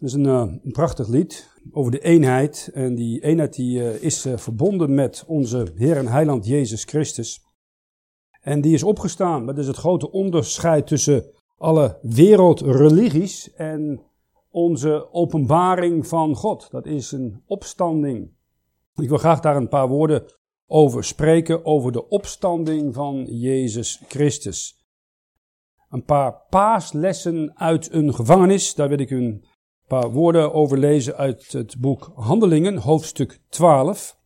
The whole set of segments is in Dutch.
Dat is een, uh, een, prachtig lied over de eenheid. En die eenheid die, uh, is uh, verbonden met onze Heer en Heiland Jezus Christus. En die is opgestaan. Dat is het grote onderscheid tussen alle wereldreligies en onze openbaring van God. Dat is een opstanding. Ik wil graag daar een paar woorden over spreken, over de opstanding van Jezus Christus. Een paar paaslessen uit een gevangenis, daar wil ik u een paar woorden over lezen uit het boek Handelingen, hoofdstuk 12.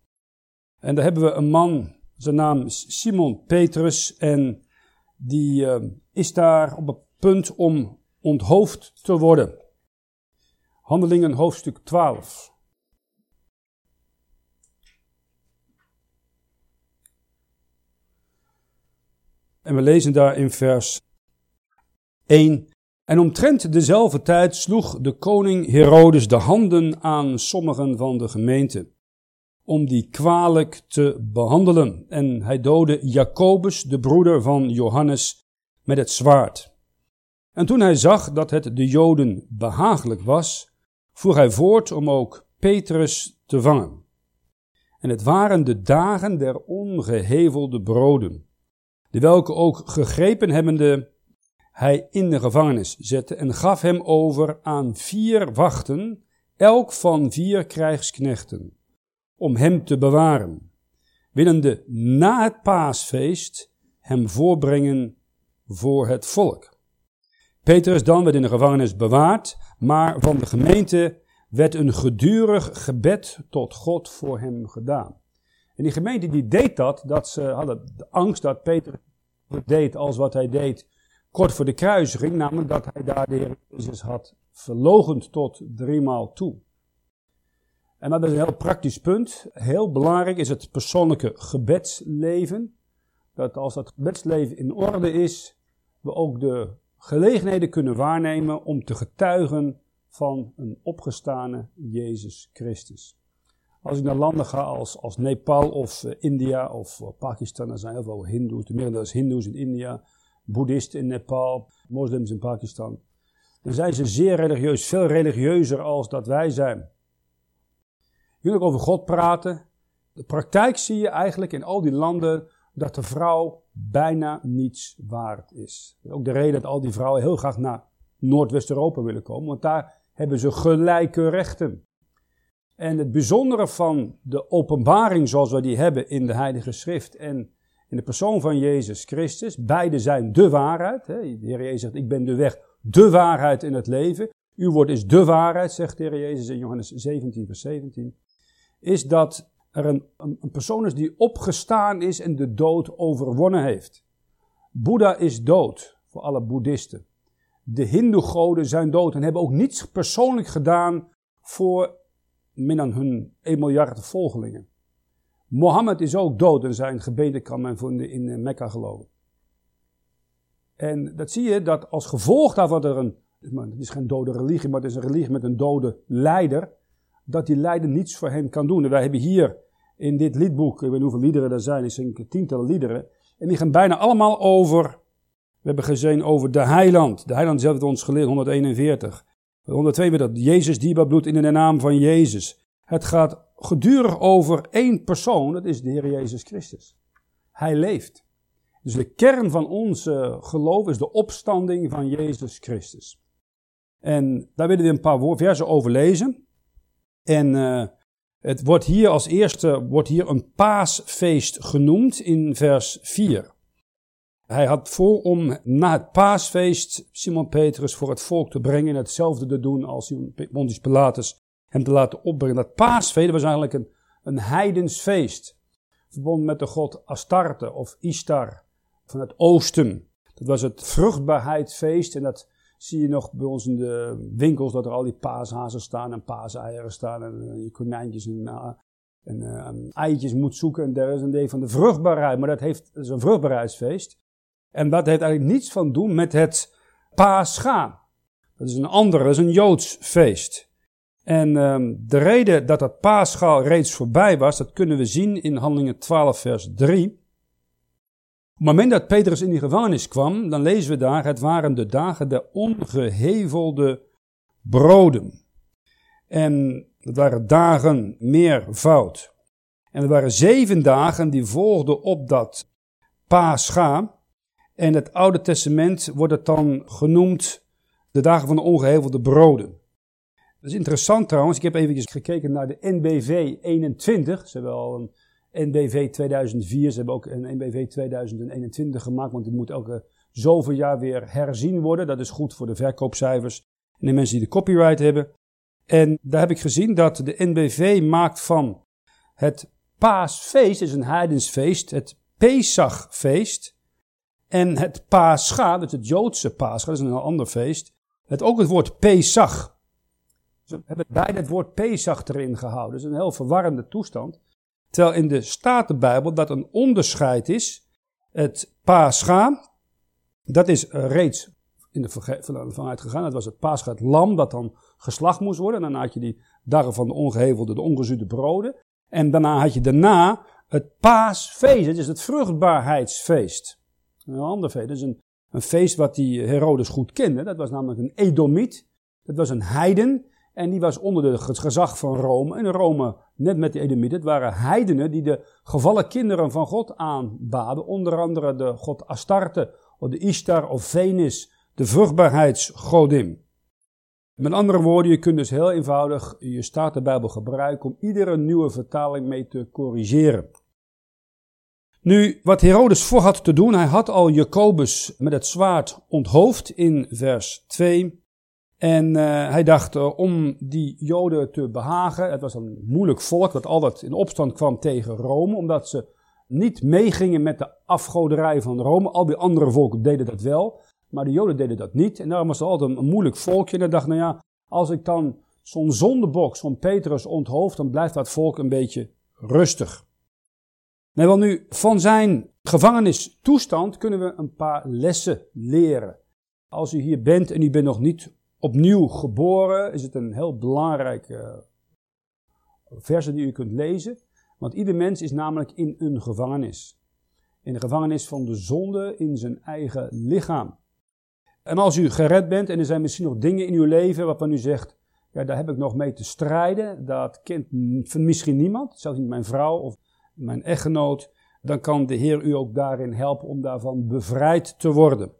En daar hebben we een man, zijn naam is Simon Petrus, en die uh, is daar op het punt om onthoofd te worden. Handelingen, hoofdstuk 12. En we lezen daar in vers 1. En omtrent dezelfde tijd sloeg de koning Herodes de handen aan sommigen van de gemeente, om die kwalijk te behandelen. En hij doodde Jacobus, de broeder van Johannes, met het zwaard. En toen hij zag dat het de Joden behagelijk was, voer hij voort om ook Petrus te vangen. En het waren de dagen der ongehevelde broden, de welke ook gegrepen hebbende hij in de gevangenis zette en gaf hem over aan vier wachten, elk van vier krijgsknechten, om hem te bewaren, willende na het paasfeest hem voorbrengen voor het volk. Petrus dan werd in de gevangenis bewaard, maar van de gemeente werd een gedurig gebed tot God voor hem gedaan. En die gemeente die deed dat, dat ze hadden de angst dat Petrus deed als wat hij deed kort voor de kruisiging, namelijk dat hij daar de Heer Jezus had verlogend tot driemaal toe. En dat is een heel praktisch punt. Heel belangrijk is het persoonlijke gebedsleven. Dat als dat gebedsleven in orde is, we ook de gelegenheden kunnen waarnemen om te getuigen van een opgestane Jezus Christus. Als ik naar landen ga als, als Nepal of uh, India of uh, Pakistan, dan zijn heel veel Hindoes, de is Hindoes in India, Boeddhisten in Nepal, moslims in Pakistan. Dan zijn ze zeer religieus, veel religieuzer als dat wij zijn. Ook over God praten. De praktijk zie je eigenlijk in al die landen dat de vrouw bijna niets waard is. Ook de reden dat al die vrouwen heel graag naar Noordwest-Europa willen komen, want daar hebben ze gelijke rechten. En het bijzondere van de openbaring zoals we die hebben in de Heilige Schrift en de persoon van Jezus Christus, beide zijn de waarheid. De Heer Jezus zegt, ik ben de weg, de waarheid in het leven. Uw woord is de waarheid, zegt de Heer Jezus in Johannes 17, vers 17. Is dat er een, een, een persoon is die opgestaan is en de dood overwonnen heeft. Boeddha is dood, voor alle boeddhisten. De hindoe-goden zijn dood en hebben ook niets persoonlijk gedaan voor min dan hun 1 miljard volgelingen. Mohammed is ook dood en zijn gebeden kan men vinden in eh, Mekka geloven. En dat zie je dat als gevolg daarvan er een, het is geen dode religie, maar het is een religie met een dode leider, dat die leider niets voor hen kan doen. En wij hebben hier in dit liedboek, ik weet niet hoeveel liederen er zijn, ik zijn tientallen liederen, en die gaan bijna allemaal over, we hebben gezien over de heiland. De heiland zelf heeft ons geleerd, 141. 102 weer dat Jezus dierbaar bloed in de naam van Jezus. Het gaat gedurig over één persoon, dat is de Heer Jezus Christus. Hij leeft. Dus de kern van ons geloof is de opstanding van Jezus Christus. En daar willen we een paar versen over lezen. En uh, het wordt hier als eerste wordt hier een paasfeest genoemd in vers 4. Hij had voor om na het paasfeest Simon Petrus voor het volk te brengen en hetzelfde te doen als Pontius Pilatus hem te laten opbrengen. Dat paasfeest was eigenlijk een, een heidens feest. Verbonden met de god Astarte of Istar van het oosten. Dat was het vruchtbaarheidsfeest en dat zie je nog bij ons in de winkels dat er al die paashazen staan en paaseieren staan en uh, konijntjes en, uh, en uh, eitjes moet zoeken. En daar is een deel van de vruchtbaarheid, maar dat, heeft, dat is een vruchtbaarheidsfeest. En dat heeft eigenlijk niets van doen met het paascha. Dat is een ander, dat is een Joods feest. En um, de reden dat dat paaschaal reeds voorbij was, dat kunnen we zien in Handelingen 12, vers 3. Op het moment dat Petrus in die gevangenis kwam, dan lezen we daar, het waren de dagen der ongehevelde broden. En dat waren dagen meervoud. En er waren zeven dagen die volgden op dat Pascha. En het Oude Testament wordt het dan genoemd de dagen van de ongehevelde broden. Dat is interessant trouwens. Ik heb even gekeken naar de NBV 21. Ze hebben al een NBV 2004. Ze hebben ook een NBV 2021 gemaakt. Want die moet elke zoveel jaar weer herzien worden. Dat is goed voor de verkoopcijfers en de mensen die de copyright hebben. En daar heb ik gezien dat de NBV maakt van het paasfeest, is een heidensfeest, het Pesachfeest. En het Pascha, dat is het Joodse Pascha, dat is een ander feest. Het ook het woord Pesach. Ze hebben beide het woord Pesach erin gehouden. Dat is een heel verwarrende toestand. Terwijl in de Statenbijbel dat een onderscheid is. Het Pascha, dat is reeds in de vanuit gegaan. Dat was het Pascha, het lam dat dan geslacht moest worden. En dan had je die dagen van de ongehevelde, de ongezuurde broden. En daarna had je daarna het paasfeest, het is het vruchtbaarheidsfeest. Een ander feest, dat is een, een feest wat die Herodes goed kende. Dat was namelijk een Edomiet, dat was een heiden. En die was onder het gezag van Rome. En Rome, net met de Edomieten, het waren heidenen die de gevallen kinderen van God aanbaden. Onder andere de god Astarte, of de Ishtar of Venus, de vruchtbaarheidsgodin. Met andere woorden, je kunt dus heel eenvoudig je Statenbijbel gebruiken om iedere nieuwe vertaling mee te corrigeren. Nu, wat Herodes voor had te doen, hij had al Jacobus met het zwaard onthoofd in vers 2. En uh, hij dacht uh, om die Joden te behagen, het was een moeilijk volk dat altijd in opstand kwam tegen Rome, omdat ze niet meegingen met de afgoderij van Rome. Al die andere volken deden dat wel. Maar de Joden deden dat niet. En daarom was het altijd een, moeilijk volkje. En hij dacht, nou ja, als ik dan zo'n zondebok, zo'n Petrus onthoofd, dan blijft dat volk een beetje rustig. Nee, wel nu, van zijn gevangenistoestand kunnen we een paar lessen leren. Als u hier bent en u bent nog niet opnieuw geboren, is het een heel belangrijke verse die u kunt lezen. Want ieder mens is namelijk in een gevangenis. In de gevangenis van de zonde in zijn eigen lichaam. En als u gered bent en er zijn misschien nog dingen in uw leven waarvan u zegt, ja, daar heb ik nog mee te strijden, dat kent misschien niemand, zelfs niet mijn vrouw of mijn echtgenoot, dan kan de Heer u ook daarin helpen om daarvan bevrijd te worden.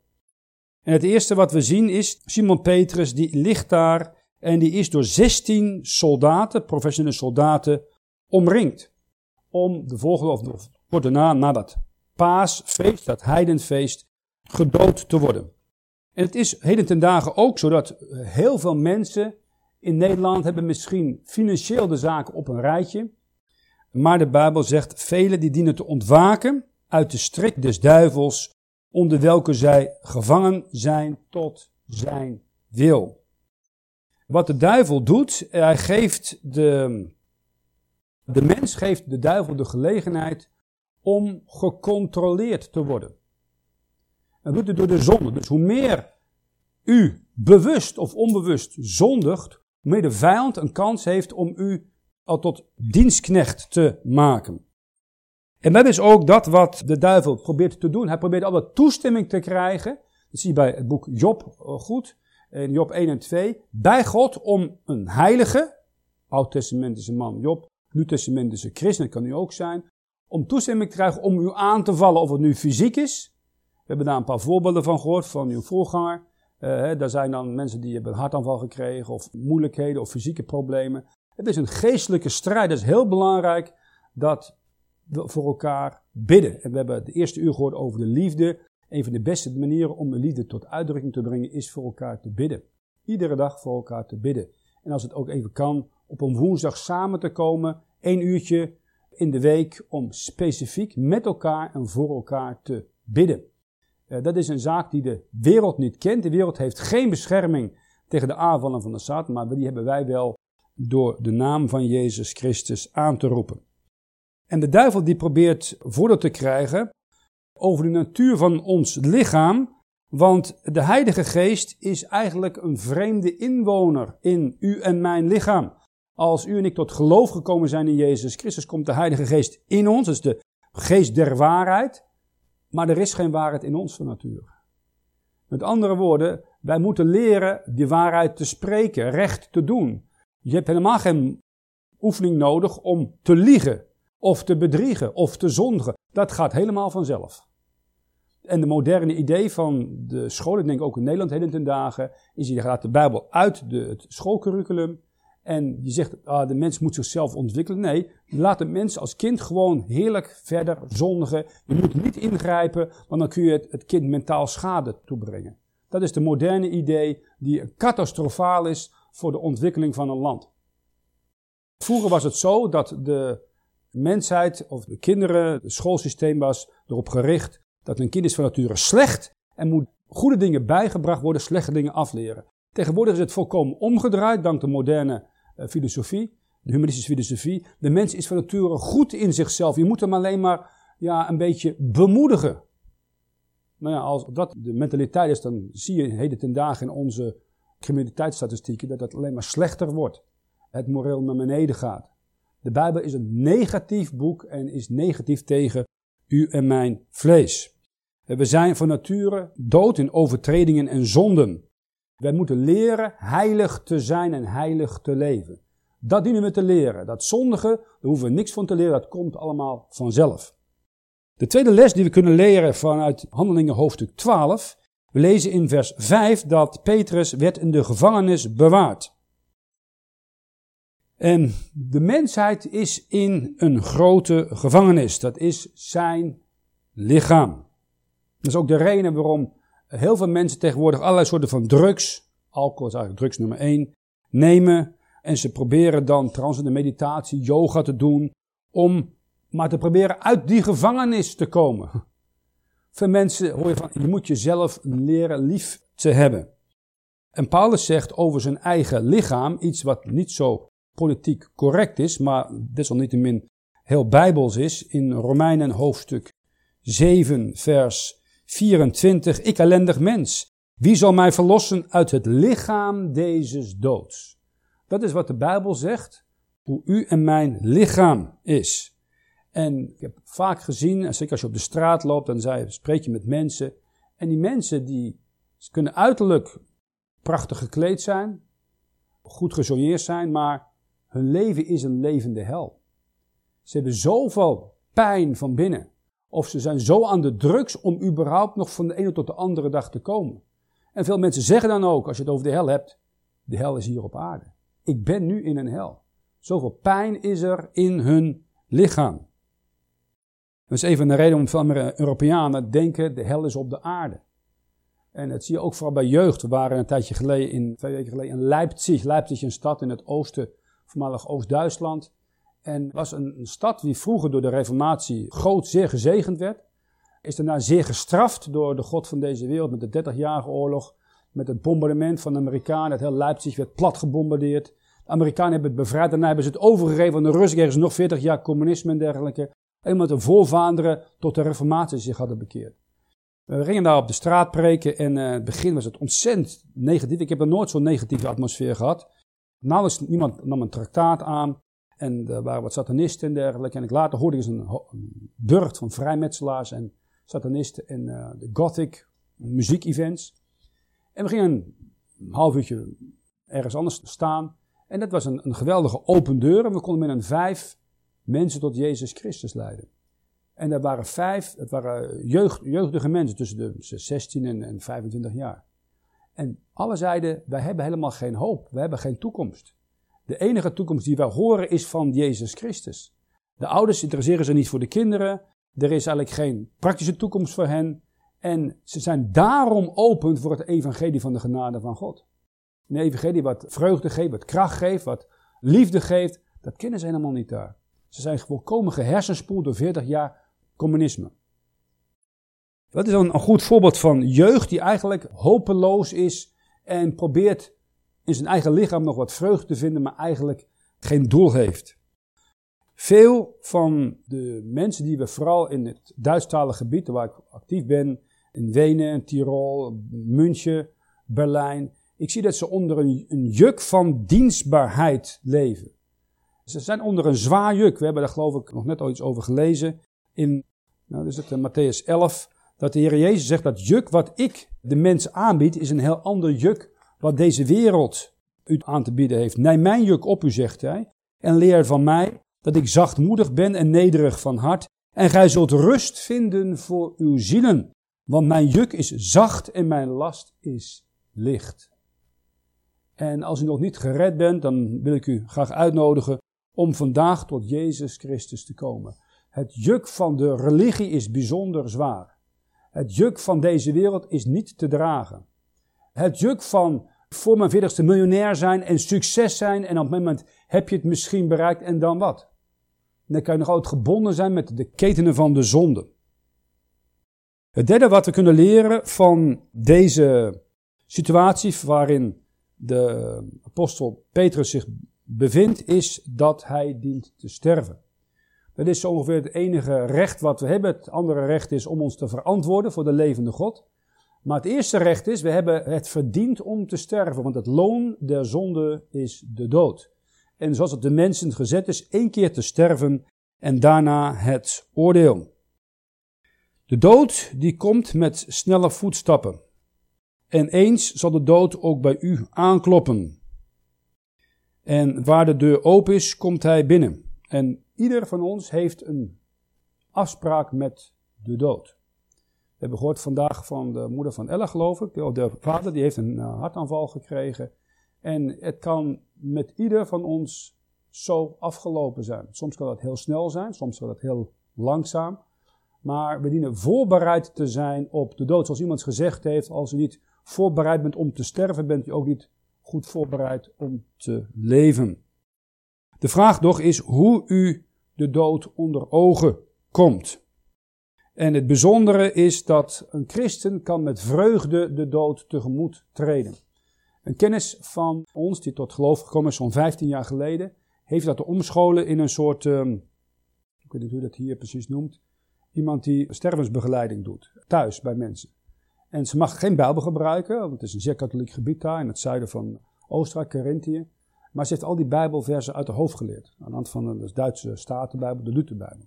En het eerste wat we zien is Simon Petrus, die ligt daar en die is door 16 soldaten, professionele soldaten, omringd. Om de volgende, of kort daarna, na dat paasfeest, dat heidenfeest, gedood te worden. En het is heden ten dagen ook zo dat heel veel mensen in Nederland hebben misschien financieel de zaken op een rijtje. Maar de Bijbel zegt, velen die dienen te ontwaken uit de strik des duivels, onder welke zij gevangen zijn tot zijn wil. Wat de duivel doet, hij geeft de, de mens geeft de duivel de gelegenheid om gecontroleerd te worden. Dat doet het door de zonde. Dus hoe meer u bewust of onbewust zondigt, hoe meer de vijand een kans heeft om u al tot dienstknecht te maken. En dat is ook dat wat de duivel probeert te doen. Hij probeert altijd toestemming te krijgen. Dat zie je bij het boek Job eh, goed. In Job 1 en 2. Bij God om een heilige, oud-testamentische man Job, nieuw-testamentische christen, dat kan u ook zijn. Om toestemming te krijgen om u aan te vallen of het nu fysiek is. We hebben daar een paar voorbeelden van gehoord van uw voorganger. Uh, daar zijn dan mensen die hebben een hartaanval gekregen of moeilijkheden of fysieke problemen. Het is een geestelijke strijd. Het is heel belangrijk dat voor elkaar bidden. En we hebben de eerste uur gehoord over de liefde. Een van de beste manieren om de liefde tot uitdrukking te brengen is voor elkaar te bidden. Iedere dag voor elkaar te bidden. En als het ook even kan, op een woensdag samen te komen, één uurtje in de week, om specifiek met elkaar en voor elkaar te bidden. Eh, dat is een zaak die de wereld niet kent. De wereld heeft geen bescherming tegen de aanvallen van de Satan, maar die hebben wij wel door de naam van Jezus Christus aan te roepen. En de duivel die probeert voordeel te krijgen over de natuur van ons lichaam, want de Heilige Geest is eigenlijk een vreemde inwoner in u en mijn lichaam. Als u en ik tot geloof gekomen zijn in Jezus Christus, komt de Heilige Geest in ons, dat is de geest der waarheid. Maar er is geen waarheid in ons van nature. Met andere woorden, wij moeten leren die waarheid te spreken, recht te doen. Je hebt helemaal geen oefening nodig om te liegen, of te bedriegen, of te zondigen. Dat gaat helemaal vanzelf. En de moderne idee van de school, ik denk ook in Nederland heden ten dagen, is je gaat de Bijbel uit de, het schoolcurriculum en je zegt, ah, de mens moet zichzelf ontwikkelen. Nee, laat de mens als kind gewoon heerlijk verder zondigen. Je moet niet ingrijpen, want dan kun je het, het kind mentaal schade toebrengen. Dat is de moderne idee die catastrofaal is voor de ontwikkeling van een land. Vroeger was het zo dat de mensheid of de kinderen, het schoolsysteem was erop gericht dat een kind is van nature slecht en moet goede dingen bijgebracht worden, slechte dingen afleren. Tegenwoordig is het volkomen omgedraaid, dank de moderne uh, filosofie, de humanistische filosofie. De mens is van nature goed in zichzelf. Je moet hem alleen maar ja, een beetje bemoedigen. Nou ja, als dat de mentaliteit is, dan zie je heden ten dagen in onze criminaliteitsstatistieken dat het alleen maar slechter wordt. Het moreel naar beneden gaat. De Bijbel is een negatief boek en is negatief tegen u en mijn vlees. We zijn van nature dood in overtredingen en zonden. Wij moeten leren heilig te zijn en heilig te leven. Dat dienen we te leren. Dat zondige, daar hoeven we niks van te leren, dat komt allemaal vanzelf. De tweede les die we kunnen leren vanuit Handelingen hoofdstuk 12, we lezen in vers 5 dat Petrus werd in de gevangenis bewaard. En de mensheid is in een grote gevangenis. Dat is zijn lichaam. Dat is ook de reden waarom heel veel mensen tegenwoordig allerlei soorten van drugs, alcohol is eigenlijk drugs nummer 1, nemen. En ze proberen dan de meditatie, yoga te doen, om maar te proberen uit die gevangenis te komen. Veel mensen hoor je van, je moet jezelf leren lief te hebben. En Paulus zegt over zijn eigen lichaam iets wat niet zo politiek correct is, maar desalniettemin heel bijbels is, in Romeinen hoofdstuk 7, vers 24. Ik ellendig mens, wie zal mij verlossen uit het lichaam deze doods? Dat is wat de Bijbel zegt, hoe u en mijn lichaam is. En ik heb vaak gezien, zeker als je op de straat loopt, dan spreek je met mensen. En die mensen die kunnen uiterlijk prachtig gekleed zijn, goed gesoigneerd zijn, maar hun leven is een levende hel. Ze hebben zoveel pijn van binnen. Of ze zijn zo aan de drugs om überhaupt nog van de ene tot de andere dag te komen. En veel mensen zeggen dan ook, als je het over de hel hebt, de hel is hier op aarde. Ik ben nu in een hel. Zoveel pijn is er in hun lichaam. Dat is even een reden om veel Europeanen denken, de hel is op de aarde. En dat zie je ook vooral bij jeugd. We waren een tijdje geleden, in, twee weken geleden, in Leipzig. Leipzig is een stad in het oosten, voormalig Oost-Duitsland. En was een, stad die vroeger door de reformatie groot zeer gezegend werd. Is daarna zeer gestraft door de god van deze wereld met de 30-jarige oorlog. Met het bombardement van de Amerikanen. Het heel Leipzig werd plat gebombardeerd. De Amerikanen hebben het bevrijd. Daarna hebben ze het overgegeven aan de Russen. Er is nog 40 jaar communisme en dergelijke. En met de voorvaderen tot de reformatie zich hadden bekeerd. We gingen daar op de straat preken en uh, het begin was het ontzettend negatief. Ik heb er nooit zo'n negatieve atmosfeer gehad. Nauwelijks niemand nam een traktaat aan. En er waren wat satanisten en dergelijke. En ik later hoorde eens een, een burcht van vrijmetselaars en satanisten en uh, de gothic muziekevents. En we gingen een half uurtje ergens anders staan. En dat was een, een geweldige open deur. En we konden met een vijf mensen tot Jezus Christus leiden. En dat waren vijf, het waren jeugd, jeugdige mensen tussen de 16 en, en 25 jaar. En alle zeiden, wij hebben helemaal geen hoop, we hebben geen toekomst. De enige toekomst die wij horen is van Jezus Christus. De ouders interesseren zich niet voor de kinderen. Er is eigenlijk geen praktische toekomst voor hen. En ze zijn daarom open voor het evangelie van de genade van God. Een evangelie wat vreugde geeft, wat kracht geeft, wat liefde geeft, dat kennen ze helemaal niet daar. Ze zijn volkomen gehersenspoeld door 40 jaar communisme. Dat is een, een goed voorbeeld van jeugd die eigenlijk hopeloos is en probeert in zijn eigen lichaam nog wat vreugde te vinden, maar eigenlijk geen doel heeft. Veel van de mensen die we vooral in het Duitsstalige gebied, waar ik actief ben, in Wenen, Tirol, München, Berlijn, ik zie dat ze onder een, een juk van dienstbaarheid leven. Ze zijn onder een zwaar juk. We hebben daar geloof ik nog net al iets over gelezen in nou, is het, uh, Matthäus 11, dat de Heer Jezus zegt dat juk wat ik de mens aanbied, is een heel ander juk wat deze wereld u aan te bieden heeft. Neem mijn juk op u, zegt hij, en leer van mij dat ik zachtmoedig ben en nederig van hart. En gij zult rust vinden voor uw zielen, want mijn juk is zacht en mijn last is licht. En als u nog niet gered bent, dan wil ik u graag uitnodigen om vandaag tot Jezus Christus te komen. Het juk van de religie is bijzonder zwaar. Het juk van deze wereld is niet te dragen. Het juk van voor mijn veertigste miljonair zijn en succes zijn en op het moment heb je het misschien bereikt en dan wat? dan kan je nog altijd gebonden zijn met de ketenen van de zonde. Het derde wat we kunnen leren van deze situatie waarin de apostel Petrus zich bevindt, is dat hij dient te sterven. Dat is ongeveer het enige recht wat we hebben. Het andere recht is om ons te verantwoorden voor de levende God. Maar het eerste recht is, we hebben het verdiend om te sterven, want het loon der zonde is de dood. En zoals het de mensen gezet is, één keer te sterven en daarna het oordeel. De dood die komt met snelle voetstappen. En eens zal de dood ook bij u aankloppen. En waar de deur open is, komt hij binnen. En ieder van ons heeft een afspraak met de dood. We hebben gehoord vandaag van de moeder van Ella, geloof ik. De vader die heeft een eh, hartaanval gekregen. En het kan met ieder van ons zo afgelopen zijn. Soms kan dat heel snel zijn, soms kan dat heel langzaam. Maar we dienen voorbereid te zijn op de dood. Zoals iemand gezegd heeft, als u niet voorbereid bent om te sterven, bent u ook niet goed voorbereid om te leven. De vraag toch is hoe u de dood onder ogen komt. En het bijzondere is dat een christen kan met vreugde de dood tegemoet treden. Een kennis van ons, die tot geloof gekomen is zo'n 15 jaar geleden, heeft dat omscholen in een soort, um, ik weet niet hoe dat hier precies noemt, iemand die stervensbegeleiding doet, thuis bij mensen. En ze mag geen Bijbel gebruiken, want het is een zeer katholiek gebied daar in het zuiden van Oostenrijk, Carinthië. Maar ze heeft al die Bijbelversen uit haar hoofd geleerd. Aan de hand van de Duitse Statenbijbel, de Lutherbijbel.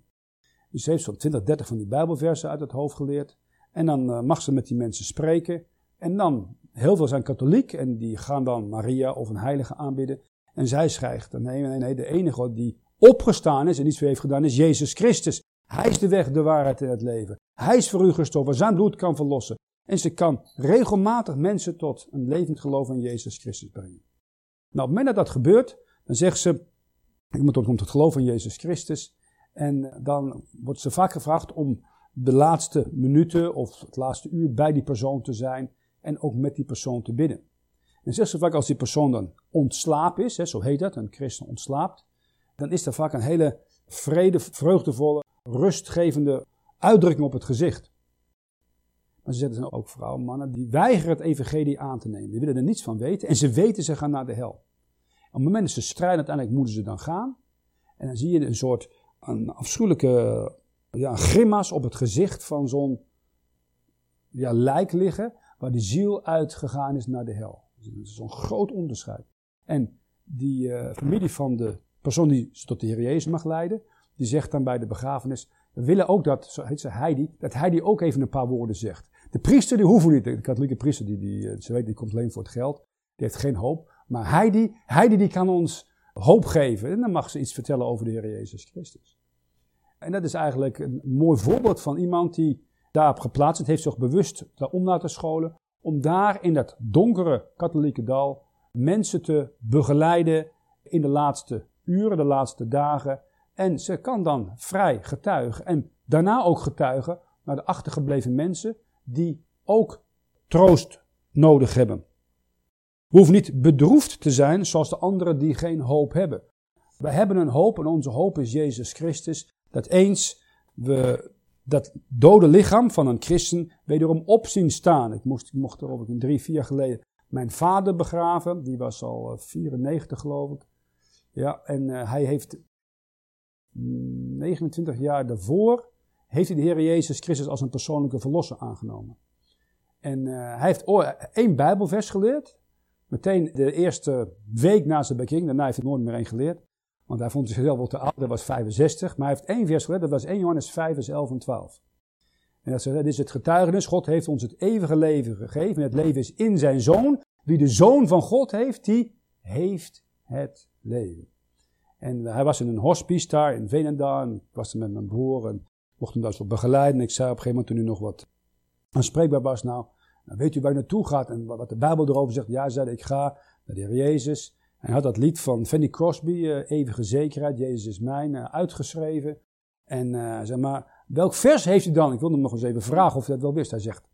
Dus ze heeft zo'n 20, 30 van die Bijbelversen uit het hoofd geleerd. En dan uh, mag ze met die mensen spreken. En dan, heel veel zijn katholiek en die gaan dan Maria of een heilige aanbidden. En zij schrijft, nee, nee, nee, de enige die opgestaan is en iets voor heeft gedaan is Jezus Christus. Hij is de weg, de waarheid en het leven. Hij is voor u gestorven, zijn bloed kan verlossen. En ze kan regelmatig mensen tot een levend geloof in Jezus Christus brengen. Nou, op het moment dat dat gebeurt, dan zegt ze, moet tot het geloof in Jezus Christus. En dan wordt ze vaak gevraagd om de laatste minuten of het laatste uur bij die persoon te zijn en ook met die persoon te bidden. En zegt ze vaak als die persoon dan ontslaap is, hè, zo heet dat, een christen ontslaapt, dan is er vaak een hele vrede, vreugdevolle, rustgevende uitdrukking op het gezicht. Maar ze zetten ook vrouwen, mannen, die weigeren het evangelie aan te nemen. Die willen er niets van weten en ze weten ze gaan naar de hel. Op het moment dat ze strijden, uiteindelijk moeten ze dan gaan. En dan zie je een soort een afschuwelijke ja, grimas op het gezicht van zo'n ja, lijk liggen, waar de ziel uitgegaan is naar de hel. Dus zo'n groot onderscheid. En die uh, familie van de persoon die ze tot de Heer Jezus mag leiden, die zegt dan bij de begrafenis, we willen ook dat, zo heet ze Heidi, dat Heidi ook even een paar woorden zegt. De priester die hoeven niet, de katholieke priester, die, die, eh, ze weet, die komt alleen voor het geld, die heeft geen hoop. Maar Heidi, Heidi die kan ons hoop geven en dan mag ze iets vertellen over de Heer Jezus Christus. En dat is eigenlijk een mooi voorbeeld van iemand die daarop geplaatst heeft zich bewust daarom laten scholen, om daar in dat donkere katholieke dal mensen te begeleiden in de laatste uren, de laatste dagen. En ze kan dan vrij getuigen en daarna ook getuigen naar de achtergebleven mensen die ook troost nodig hebben. We hoeven niet bedroefd te zijn zoals de anderen die geen hoop hebben. We hebben een hoop en onze hoop is Jezus Christus. Dat eens we dat dode lichaam van een christen wederom op zien staan. Ik moest, ik mocht er ook in drie, vier jaar geleden mijn vader begraven. Die was al 94 eh, geloof ik. Ja, en uh, hij heeft 29 jaar daarvoor heeft hij de Heer Jezus Christus als een persoonlijke verlosser aangenomen. En uh, hij heeft één Bijbelvers geleerd. Meteen de eerste week na zijn bekering. Daarna heeft hij nooit meer één geleerd. Want hij vond zichzelf wel te oud, dat was 65. Maar hij heeft één vers geleerd, dat was 1 Johannes 5, vers 11 en 12. En dat dit is het getuigenis. God heeft ons het eeuwige leven gegeven. En het leven is in zijn Zoon. Wie de Zoon van God heeft, die heeft het leven. En hij was in een hospice daar in Venendaal. En ik was er met mijn broer en mocht hem daar zo begeleiden. Ik zei op een gegeven moment toen hij nog wat aanspreekbaar was. Nou, nou, weet u waar je naartoe gaat en wat de Bijbel erover zegt? Ja, zei ik ga naar de Heer Jezus. En hij had dat lied van Fanny Crosby, uh, Eeuwige Zekerheid, Jezus is mijn, uh, uitgeschreven. En uh, zeg maar, welk vers heeft hij dan? Ik wilde hem nog eens even vragen of hij dat wel wist. Hij zegt,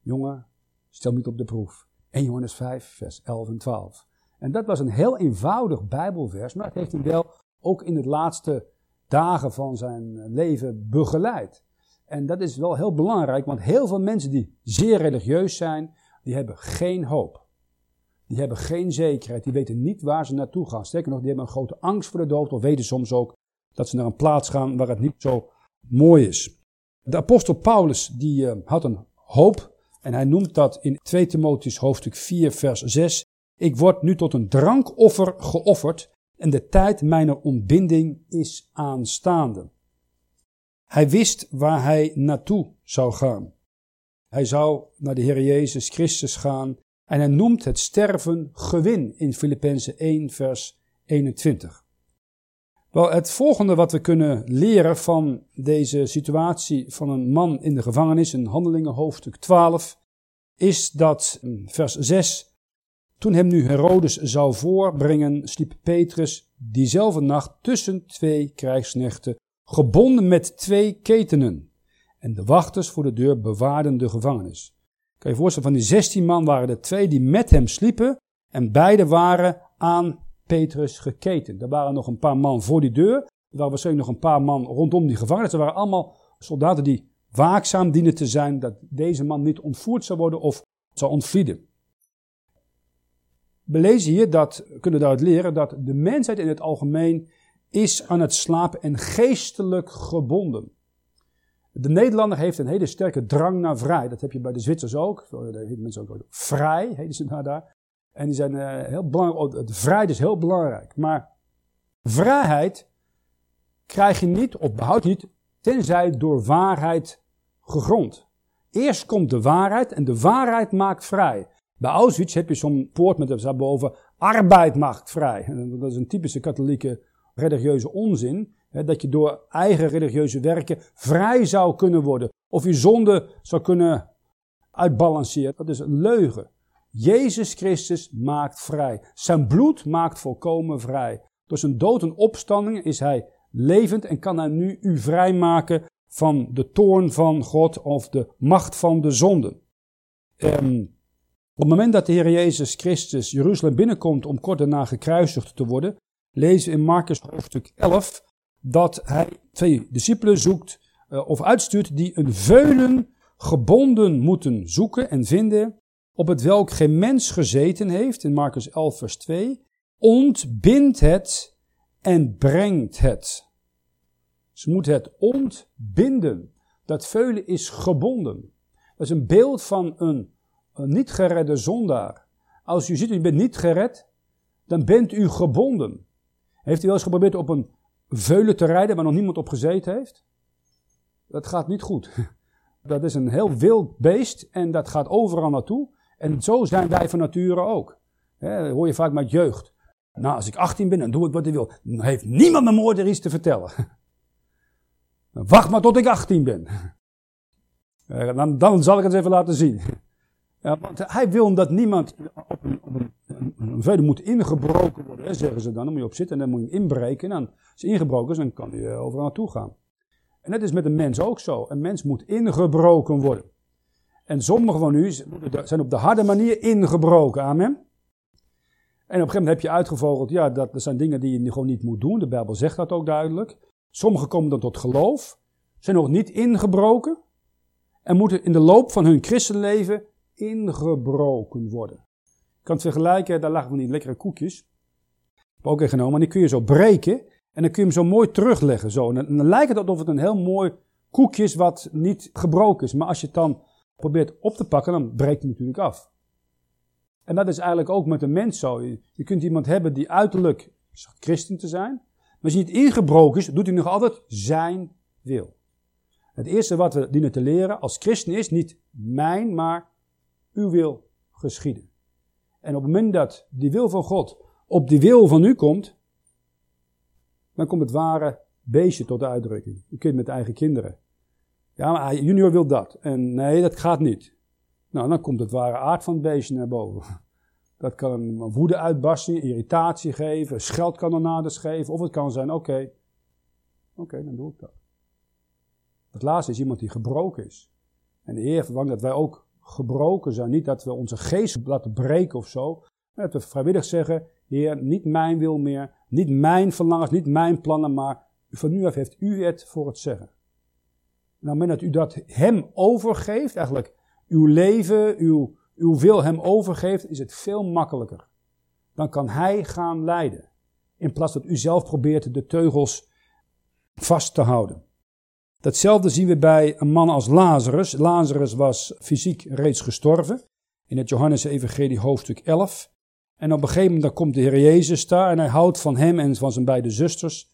jongen, stel niet op de proef. 1 Johannes 5, vers 11 en 12. En dat was een heel eenvoudig Bijbelvers, maar het heeft hem wel ook in de laatste dagen van zijn leven begeleid. En dat is wel heel belangrijk, want heel veel mensen die zeer religieus zijn, die hebben geen hoop. Die hebben geen zekerheid, die weten niet waar ze naartoe gaan. Sterker nog, die hebben een grote angst voor de dood, of weten soms ook dat ze naar een plaats gaan waar het niet zo mooi is. De apostel Paulus, die uh, had een hoop, en hij noemt dat in 2 Timotheus hoofdstuk 4 vers 6. Ik word nu tot een drankoffer geofferd, en de tijd mijner ontbinding is aanstaande. Hij wist waar hij naartoe zou gaan. Hij zou naar de Heer Jezus Christus gaan en hij noemt het sterven gewin in Filippenzen 1 vers 21. Wel, het volgende wat we kunnen leren van deze situatie van een man in de gevangenis in Handelingen hoofdstuk 12 is dat vers 6 toen hem nu Herodes zou voorbrengen, sliep Petrus diezelfde nacht tussen twee krijgsknechten gebonden met twee ketenen. En de wachters voor de deur bewaarden de gevangenis. Kan je voorstellen, van die zestien man waren er twee die met hem sliepen en beide waren aan Petrus geketend. Er waren nog een paar man voor die deur, er waren waarschijnlijk nog een paar man rondom die gevangenis. Er waren allemaal soldaten die waakzaam dienen te zijn dat deze man niet ontvoerd zou worden of zou ontvlieden. We lezen hier dat, kunnen daaruit leren dat de mensheid in het algemeen is aan het slapen en geestelijk gebonden. De Nederlander heeft een hele sterke drang naar vrij. Dat heb je bij de Zwitsers ook. Ook vrij, heten ze nou daar. En die zijn uh, heel belangrijk. Het vrijheid is heel belangrijk. Maar vrijheid krijg je niet, of behoud niet, tenzij door waarheid gegrond. Eerst komt de waarheid en de waarheid maakt vrij. Bij Auschwitz heb je zo'n poort met boven arbeid maakt vrij. Dat is een typische katholieke religieuze onzin. Hè, dat je door eigen religieuze werken vrij zou kunnen worden. Of je zonde zou kunnen uitbalanceren. Dat is een leugen. Jezus Christus maakt vrij. Zijn bloed maakt volkomen vrij. Door zijn dood en opstanding is hij levend en kan hij nu u vrijmaken van de toorn van God of de macht van de zonde. Um, op het moment dat de Heer Jezus Christus Jeruzalem binnenkomt om kort daarna gekruisigd te worden, lezen we in Marcus hoofdstuk 11 dat hij twee discipelen zoekt uh, of uitstuurt die een veulen gebonden moeten zoeken en vinden, op het welk geen mens gezeten heeft, in Marcus 11 vers 2, ontbindt het en brengt het. Ze moeten het ontbinden. Dat veulen is gebonden. Dat is een beeld van een niet geredde zondaar. Als u ziet, u bent niet gered, dan bent u gebonden. Heeft u wel eens geprobeerd op een veulen te rijden waar nog niemand op gezeten heeft? Dat gaat niet goed. Dat is een heel wild beest en dat gaat overal naartoe. En zo zijn wij van nature ook. dat hoor je vaak met jeugd. Nou, als ik 18 ben, dan doe ik wat ik wil. Dan heeft niemand me mooi er iets te vertellen. Wacht maar tot ik 18 ben. Dan, dan zal ik het even laten zien. Ja, want hij wil dat niemand op een, op een, moet ingebroken worden, hè, zeggen ze dan. Dan moet je op zitten en dan moet je inbreken. En dan, als hij ingebroken is, dan kan hij eh, overal naartoe gaan. En dat is met een mens ook zo. Een mens moet ingebroken worden. En sommigen van u zijn op de harde manier ingebroken. Amen. En op een gegeven moment heb je uitgevogeld, ja, dat, dat zijn dingen die je gewoon niet moet doen. De Bijbel zegt dat ook duidelijk. Sommigen komen dan tot geloof, zijn nog niet ingebroken en moeten in de loop van hun christenleven ingebroken worden. Je kan het vergelijken, daar lagen van die lekkere koekjes. Heb ook genomen, maar die kun je zo breken en dan kun je hem zo mooi terugleggen. Zo. Dan, lijkt het alsof het een heel mooi koekje is wat niet gebroken is. Maar als je het dan probeert op te pakken, dan breekt het natuurlijk af. En dat is eigenlijk ook met een mens zo. Je, kunt iemand hebben die uiterlijk christen te zijn, maar als hij niet ingebroken is, doet hij nog altijd zijn wil. Het eerste wat we dienen te leren als christen is niet mijn, maar uw wil geschieden. En op het moment dat die wil van God op die wil van u komt, dan komt het ware beestje tot de uitdrukking. U kunt met eigen kinderen. Ja, maar junior wil dat. En nee, dat gaat niet. Nou, dan komt het ware aard van het beestje naar boven. Dat kan een woede uitbarsten, irritatie geven, scheldkanonades geven. Of het kan zijn, oké, oké, dan doe ik dat. Het laatste is iemand die gebroken is. En de Heer verwacht dat wij ook gebroken zijn. Niet dat we onze geest laten breken of zo. Maar dat we vrijwillig zeggen, Heer, niet mijn wil meer, niet mijn verlangens, niet mijn plannen, maar van nu af heeft u het voor het zeggen. En op het moment dat u dat hem overgeeft, eigenlijk uw leven, uw, uw wil hem overgeeft, is het veel makkelijker. Dan kan hij gaan leiden. In plaats dat u zelf probeert de teugels vast te houden. Datzelfde zien we bij een man als Lazarus. Lazarus was fysiek reeds gestorven. In het Johannes-evangelie hoofdstuk 11. En op een gegeven moment komt de Heer Jezus daar en hij houdt van hem en van zijn beide zusters.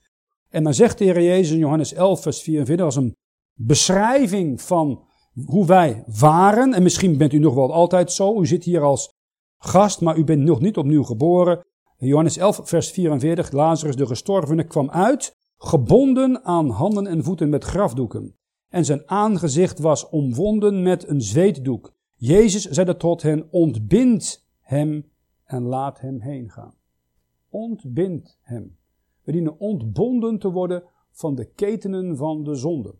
En dan zegt de Heer Jezus in Johannes 11, vers 44, als een beschrijving van hoe wij waren. En misschien bent u nog wel altijd zo. U zit hier als gast, maar u bent nog niet opnieuw geboren. Johannes 11, vers 44, Lazarus de gestorvene kwam uit, gebonden aan handen en voeten met grafdoeken. En zijn aangezicht was omwonden met een zweetdoek. Jezus zeide tot hen, ontbind hem en laat hem heen gaan. Ontbind hem. We dienen ontbonden te worden van de ketenen van de zonde.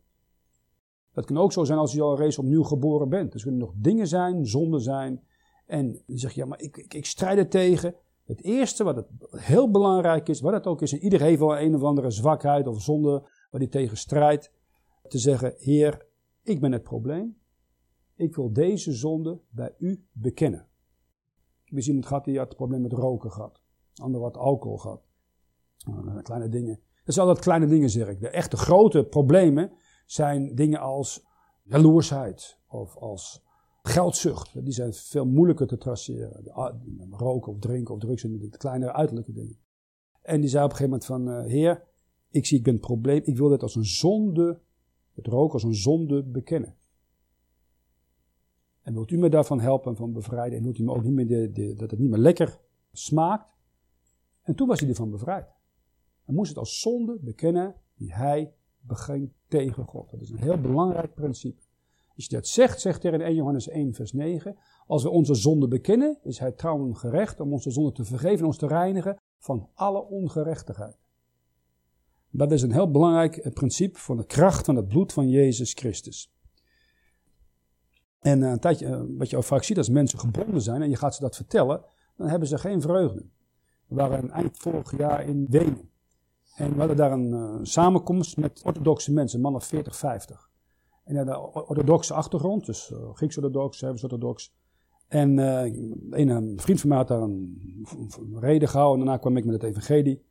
Dat kan ook zo zijn als je al reeds opnieuw geboren bent. Dus er kunnen nog dingen zijn, zonden zijn. En dan zeg ja, maar ik, ik, ik strijd er tegen. Het eerste wat het heel belangrijk is, wat het ook is, en iedereen heeft wel een of andere zwakheid of zonde waar hij tegen strijdt, te zeggen, Heer, ik ben het probleem. Ik wil deze zonde bij u bekennen. Ik heb iemand gehad die had het probleem met roken gehad. Ander wat alcohol gehad. Nou, kleine dingen. Dat zijn altijd kleine dingen, zeg ik. De echte grote problemen zijn dingen als jaloersheid of als geldzucht. Die zijn veel moeilijker te traceren. Roken of drinken of drugs zijn de kleinere uiterlijke dingen. En die zei op een gegeven moment van, uh, heer, ik zie, ik ben het probleem, ik wil dit als een zonde, het roken als een zonde bekennen. En wilt u me daarvan helpen en van bevrijden? En wilt u me ook niet meer de, dat het niet meer lekker smaakt? En toen was hij ervan bevrijd. Hij moest het als zonde bekennen die hij beging tegen God. Dat is een heel belangrijk principe. Als je dat zegt, zegt er in 1 Johannes 1, vers 9. Als we onze zonde bekennen, is hij trouw en gerecht om onze zonde te vergeven en ons te reinigen van alle ongerechtigheid. Dat is een heel belangrijk eh, principe van de kracht van het bloed van Jezus Christus. En eh, een tijdje, eh, wat je ook vaak ziet als mensen gebonden zijn en je gaat ze dat vertellen, dan hebben ze geen vreugde. We waren eind vorig jaar in Wenen. En we hadden daar een uh, samenkomst met orthodoxe mensen, mannen 40, 50. En ja, de orthodoxe achtergrond, dus uh, Grieks-orthodox, Servisch-orthodox. En uh, een, een, vriend van mij had daar een, een, reden gehouden en daarna kwam ik met het evangelie.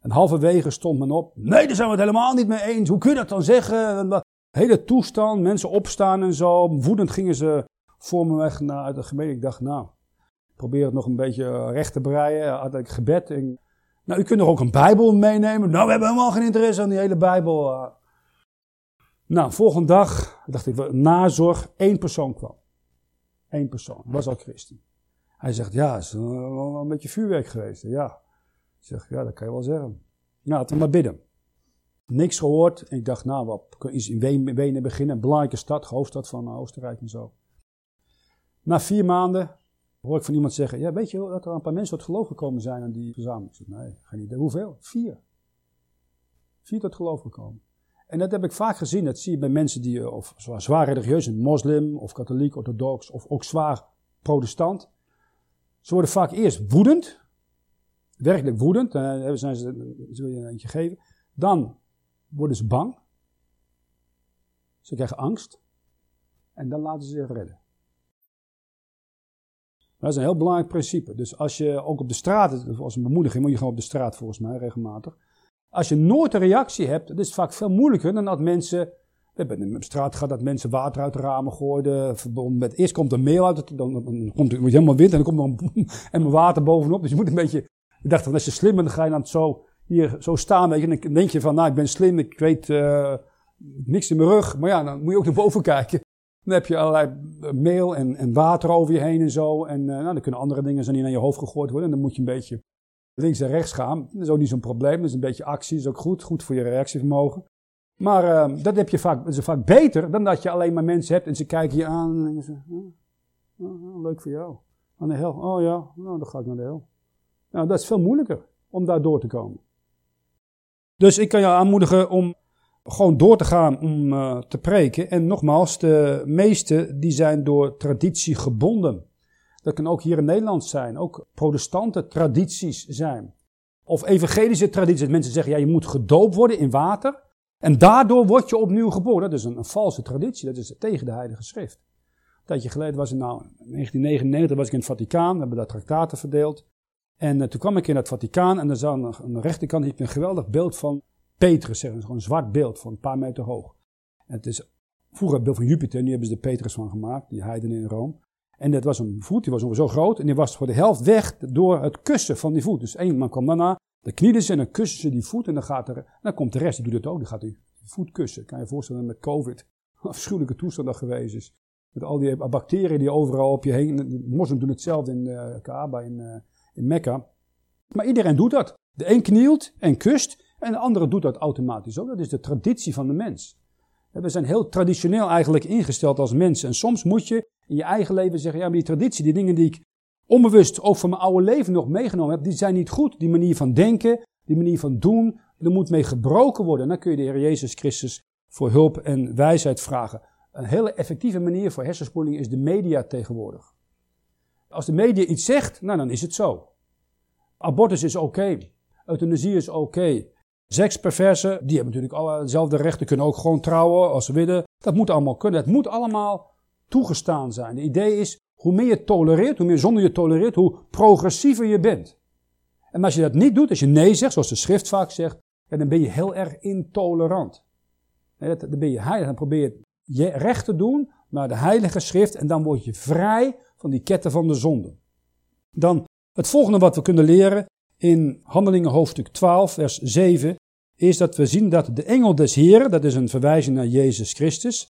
En halverwege stond men op, nee, daar zijn we het helemaal niet mee eens. Hoe kun je dat dan zeggen? Hele toestand, mensen opstaan en zo. Woedend gingen ze voor me weg naar de gemeente. Ik dacht, nou, probeer het nog een beetje recht te breien. Had ik gebed en nou, u kunt er ook een Bijbel meenemen. Nou, we hebben helemaal geen interesse aan die hele Bijbel. Nou, volgende dag dacht ik, nazorg, één persoon kwam. Eén persoon, was al christen. Hij zegt, ja, het is wel een beetje vuurwerk geweest. Ja. Ik zeg, ja, dat kan je wel zeggen. Nou, laten we maar bidden. Niks gehoord. En ik dacht, nou, wat kunnen iets in Wenen beginnen. Een belangrijke stad, hoofdstad van Oostenrijk en zo. Na vier maanden hoor ik van iemand zeggen, ja, weet je dat er een paar mensen tot geloof gekomen zijn aan die verzameling? Ik zeg, nee, geen idee. Hoeveel? Vier. Vier tot geloof gekomen. En dat heb ik vaak gezien. Dat zie je bij mensen die eh, of zwaar religieus zijn, moslim of katholiek, orthodox of ook zwaar protestant. Ze worden vaak eerst woedend. Werkelijk woedend. Dan zijn ze, wil je een eentje geven. Dan worden ze bang. Ze krijgen angst. En dan laten ze zich redden. Dat is een heel belangrijk principe. Dus als je ook op de straat, als een bemoediging, moet je gewoon op de straat volgens mij regelmatig. Als je nooit een reactie hebt, dat is vaak veel moeilijker dan dat mensen. We hebben op straat gehad dat mensen water uit de ramen gooiden. Met, eerst komt er meel uit, dan, dan komt het helemaal wind en dan komt er een, en water bovenop. Dus je moet een beetje. Ik dacht van als je slim bent, dan ga je dan zo hier zo staan. En dan denk je van, nou ik ben slim, ik weet uh, niks in mijn rug. Maar ja, dan moet je ook naar boven kijken. Dan heb je allerlei meel en, en water over je heen en zo. En uh, nou, dan kunnen andere dingen zo niet naar je hoofd gegooid worden. En dan moet je een beetje links en rechts gaan. Dat is ook niet zo'n probleem. Dat is een beetje actie. Dat is ook goed. Goed voor je reactievermogen. Maar uh, dat, heb je vaak, vaak beter dan dat je alleen maar mensen hebt en ze kijken je aan en ze, oh, oh, leuk voor jou. Aan de hel. Oh ja, nou, dan ga ik naar de hel. Nou, dat is veel moeilijker om daar door te komen. Dus ik kan je aanmoedigen om gewoon door te gaan om uh, te preken. En nogmaals, de meeste die zijn door traditie gebonden. Dat kan ook hier in Nederland zijn. Ook protestante tradities zijn. Of evangelische tradities. Mensen zeggen, ja, je moet gedoopt worden in water. En daardoor word je opnieuw geboren. Dat is een, valse traditie. Dat is tegen de Heilige Schrift. Een tijdje geleden was nou, in 1999 was ik in het Vaticaan. We hebben daar traktaten verdeeld. En uh, toen kwam ik in het Vaticaan en er zat aan, de rechterkant ik een geweldig beeld van Petrus, zeg, gewoon een zwart beeld van een paar meter hoog. Het is vroeger het beeld van Jupiter, nu hebben ze de Petrus van gemaakt, die heiden in Rome. En dat was een voet, die was zo groot en die was voor de helft weg door het kussen van die voet. Dus één man kwam daarna, dan knielen ze en dan kussen ze die voet en dan, gaat er, dan komt de rest, die doet het ook, die gaat die voet kussen. Kan je je voorstellen met COVID, afschuwelijke toestand dat geweest is. Met al die bacteriën die overal op je heen, de moslims doen hetzelfde in uh, Kaaba, in, uh, in Mekka. Maar iedereen doet dat. De een knielt en kust en de andere doet dat automatisch ook. Dat is de traditie van de mens. We zijn heel traditioneel eigenlijk ingesteld als mensen. En soms moet je in je eigen leven zeggen, ja, maar die traditie, die dingen die ik onbewust ook van mijn oude leven nog meegenomen heb, die zijn niet goed. Die manier van denken, die manier van doen, er moet mee gebroken worden. En dan kun je de Heer Jezus Christus voor hulp en wijsheid vragen. Een hele effectieve manier voor hersenspoeling is de media tegenwoordig. Als de media iets zegt, nou dan is het zo. Abortus is oké. Euthanasie is oké. Seksperversen, die hebben natuurlijk alle dezelfde rechten, kunnen ook gewoon trouwen als ze willen. Dat moet allemaal kunnen. Het moet allemaal toegestaan zijn. De idee is, hoe meer je tolereert, hoe meer zonde je tolereert, hoe progressiever je bent. En als je dat niet doet, als je nee zegt, zoals de schrift vaak zegt, dan ben je heel erg intolerant. dan ben je heilig, dan probeer je recht te doen naar de heilige schrift en dan word je vrij van die ketten van de zonde. Dan het volgende wat we kunnen leren in Handelingen hoofdstuk 12, vers 7, is dat we zien dat de engel des Heeren, dat is een verwijzing naar Jezus Christus,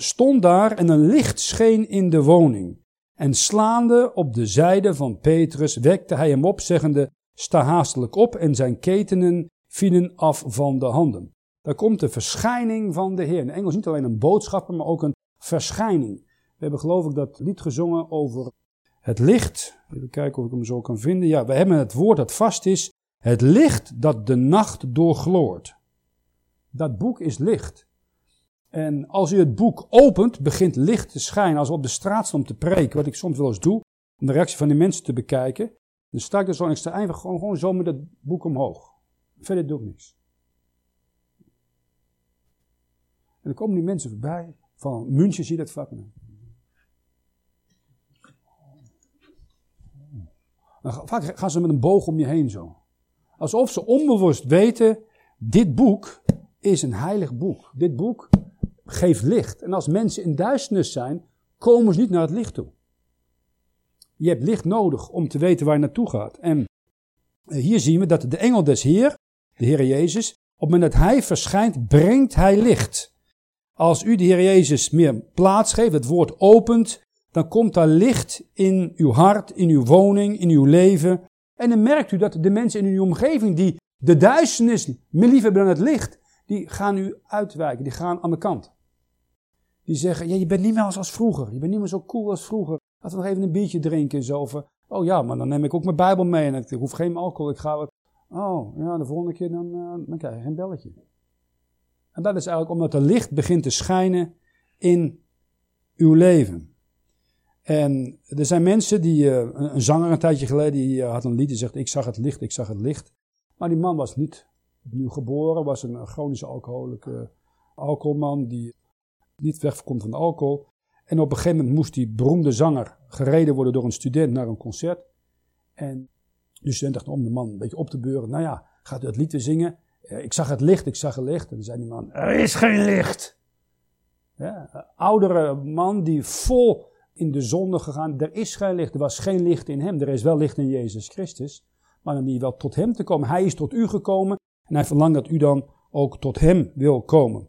stond daar en een licht scheen in de woning. En slaande op de zijde van Petrus wekte hij hem op, zeggende, sta haastelijk op en zijn ketenen vielen af van de handen. Daar komt de verschijning van de Heer. In Engels niet alleen een boodschapper, maar ook een verschijning. We hebben geloof ik dat lied gezongen over het licht, even kijken of ik hem zo kan vinden. Ja, we hebben het woord dat vast is. Het licht dat de nacht doorgloort. Dat boek is licht. En als u het boek opent, begint licht te schijnen. Als we op de straat staan om te preken, wat ik soms wel eens doe, om de reactie van de mensen te bekijken, dan sta ik er zo en ik sta gewoon, gewoon zo met het boek omhoog. Verder doe ik niks. En dan komen die mensen voorbij. Van München zie je dat vaak. Vaak gaan ze met een boog om je heen zo. Alsof ze onbewust weten, dit boek is een heilig boek. Dit boek geeft licht. En als mensen in duisternis zijn, komen ze niet naar het licht toe. Je hebt licht nodig om te weten waar je naartoe gaat. En eh, hier zien we dat de engel des Heer, de Heer Jezus, op het moment dat Hij verschijnt, brengt Hij licht. Als u de Heer Jezus meer plaats geeft, het woord opent, dan komt daar licht in uw hart, in uw woning, in uw leven. En dan merkt u dat de mensen in uw omgeving die de duisternis meer lief hebben dan het licht, die gaan u uitwijken, die gaan aan de kant. Die zeggen, ja, je bent niet meer als, als vroeger, je bent niet meer zo cool als vroeger. Laten we nog even een biertje drinken en zo. Of, oh ja, maar dan neem ik ook mijn Bijbel mee en ik hoef geen alcohol, ik ga wat... Oh, ja, de volgende keer dan, uh, dan krijg je geen belletje. En dat is eigenlijk omdat er licht begint te schijnen in uw leven. En er zijn mensen die, uh, een zanger een tijdje geleden, die uh, had een lied die zegt, ik zag het licht, ik zag het licht. Maar die man was niet opnieuw geboren, was een chronische alcoholische alcoholman die niet wegkomt van alcohol. En op een gegeven moment moest die beroemde zanger gereden worden door een student naar een concert. En de student dacht om de man een beetje op te beuren. Nou ja, gaat u het lied weer zingen? Ik zag het licht, ik zag het licht. En dan zei die man, er is geen licht. Ja, oudere man die vol in de zonde gegaan. Er is geen licht. Er was geen licht in hem. Er is wel licht in Jezus Christus. Maar dan niet wel tot hem te komen. Hij is tot u gekomen. En hij verlangt dat u dan ook tot hem wil komen.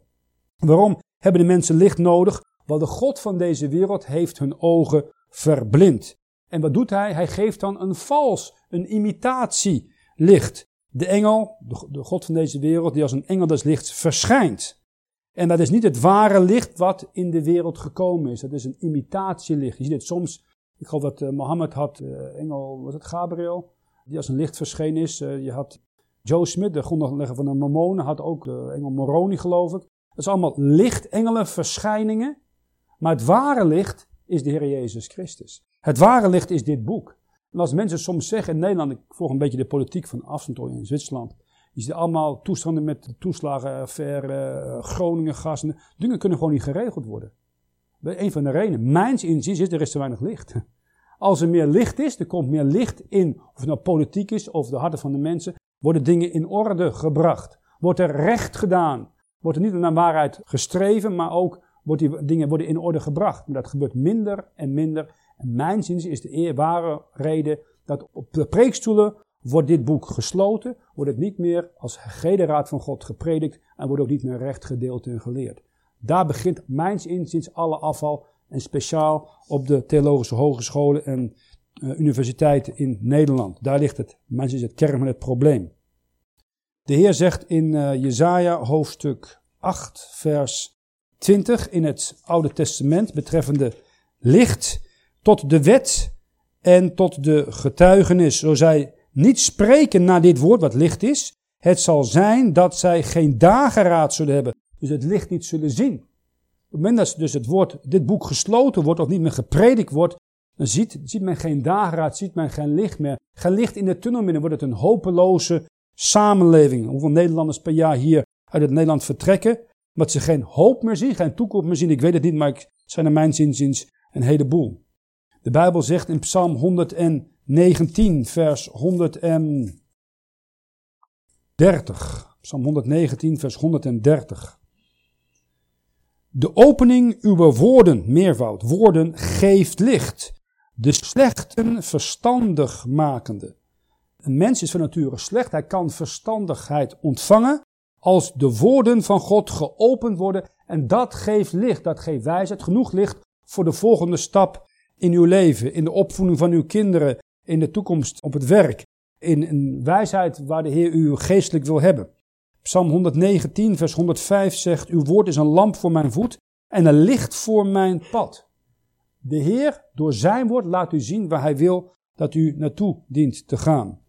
Waarom hebben de mensen licht nodig? Want de God van deze wereld heeft hun ogen verblind. En wat doet hij? Hij geeft dan een vals, een imitatie licht. De engel, de, God van deze wereld, die als een engel des lichts verschijnt. En dat is niet het ware licht wat in de wereld gekomen is. Dat is een imitatielicht. Je ziet het soms, ik geloof dat uh, Mohammed had, uh, engel, was het Gabriel, die als een licht verschenen is. Uh, je had Joe Smith, de grondlegger van de Mormonen, had ook de engel Moroni geloof ik. Dat is allemaal lichtengelen verschijningen. Maar het ware licht is de Heer Jezus Christus. Het ware licht is dit boek. En als mensen soms zeggen in Nederland, ik volg een beetje de politiek van afstand in Zwitserland. Je ziet allemaal toestanden met de toeslagenaffaire, eh, Groningen gassen. Dingen kunnen gewoon niet geregeld worden. Een van de redenen, mijns inziens, is er is te weinig licht. Als er meer licht is, er komt meer licht in, of het nou politiek is of de harten van de mensen, worden dingen in orde gebracht. Wordt er recht gedaan. Wordt er niet naar waarheid gestreven, maar ook worden die dingen worden in orde gebracht. Maar dat gebeurt minder en minder. En mijn zin is de ware reden dat op de preekstoelen wordt dit boek gesloten, wordt het niet meer als gehele raad van God gepredikt en wordt ook niet meer recht gedeeld en geleerd. Daar begint mijns inziens alle afval en speciaal op de theologische hogescholen en uh, universiteiten in Nederland. Daar ligt het, mijns inziens, het kern van het probleem. De Heer zegt in uh, Jezaja hoofdstuk 8 vers 20 in het Oude Testament betreffende licht tot de wet en tot de getuigenis. Zo zij niet spreken naar dit woord wat licht is, het zal zijn dat zij geen dageraad zullen hebben. Dus het licht niet zullen zien. Op het moment dat dus het woord, dit boek gesloten wordt of niet meer gepredikt wordt, dan ziet, ziet men geen dageraad, ziet men geen licht meer. Geen licht in de tunnel meer, dan wordt het een hopeloze samenleving. Hoeveel Nederlanders per jaar hier uit het Nederland vertrekken, omdat ze geen hoop meer zien, geen toekomst meer zien. Ik weet het niet, maar het zijn er mijn zinziens een heleboel. De Bijbel zegt in Psalm 119, vers 130. Psalm 119, vers 130. De opening uw woorden, meervoud, woorden geeft licht. De slechten verstandig makende. Een mens is van nature slecht, hij kan verstandigheid ontvangen als de woorden van God geopend worden. En dat geeft licht, dat geeft wijsheid, genoeg licht voor de volgende stap in uw leven, in de opvoeding van uw kinderen, in de toekomst op het werk, in een wijsheid waar de Heer u geestelijk wil hebben. Psalm 119, vers 105 zegt, uw woord is een lamp voor mijn voet en een licht voor mijn pad. De Heer, door zijn woord, laat u zien waar hij wil dat u naartoe dient te gaan.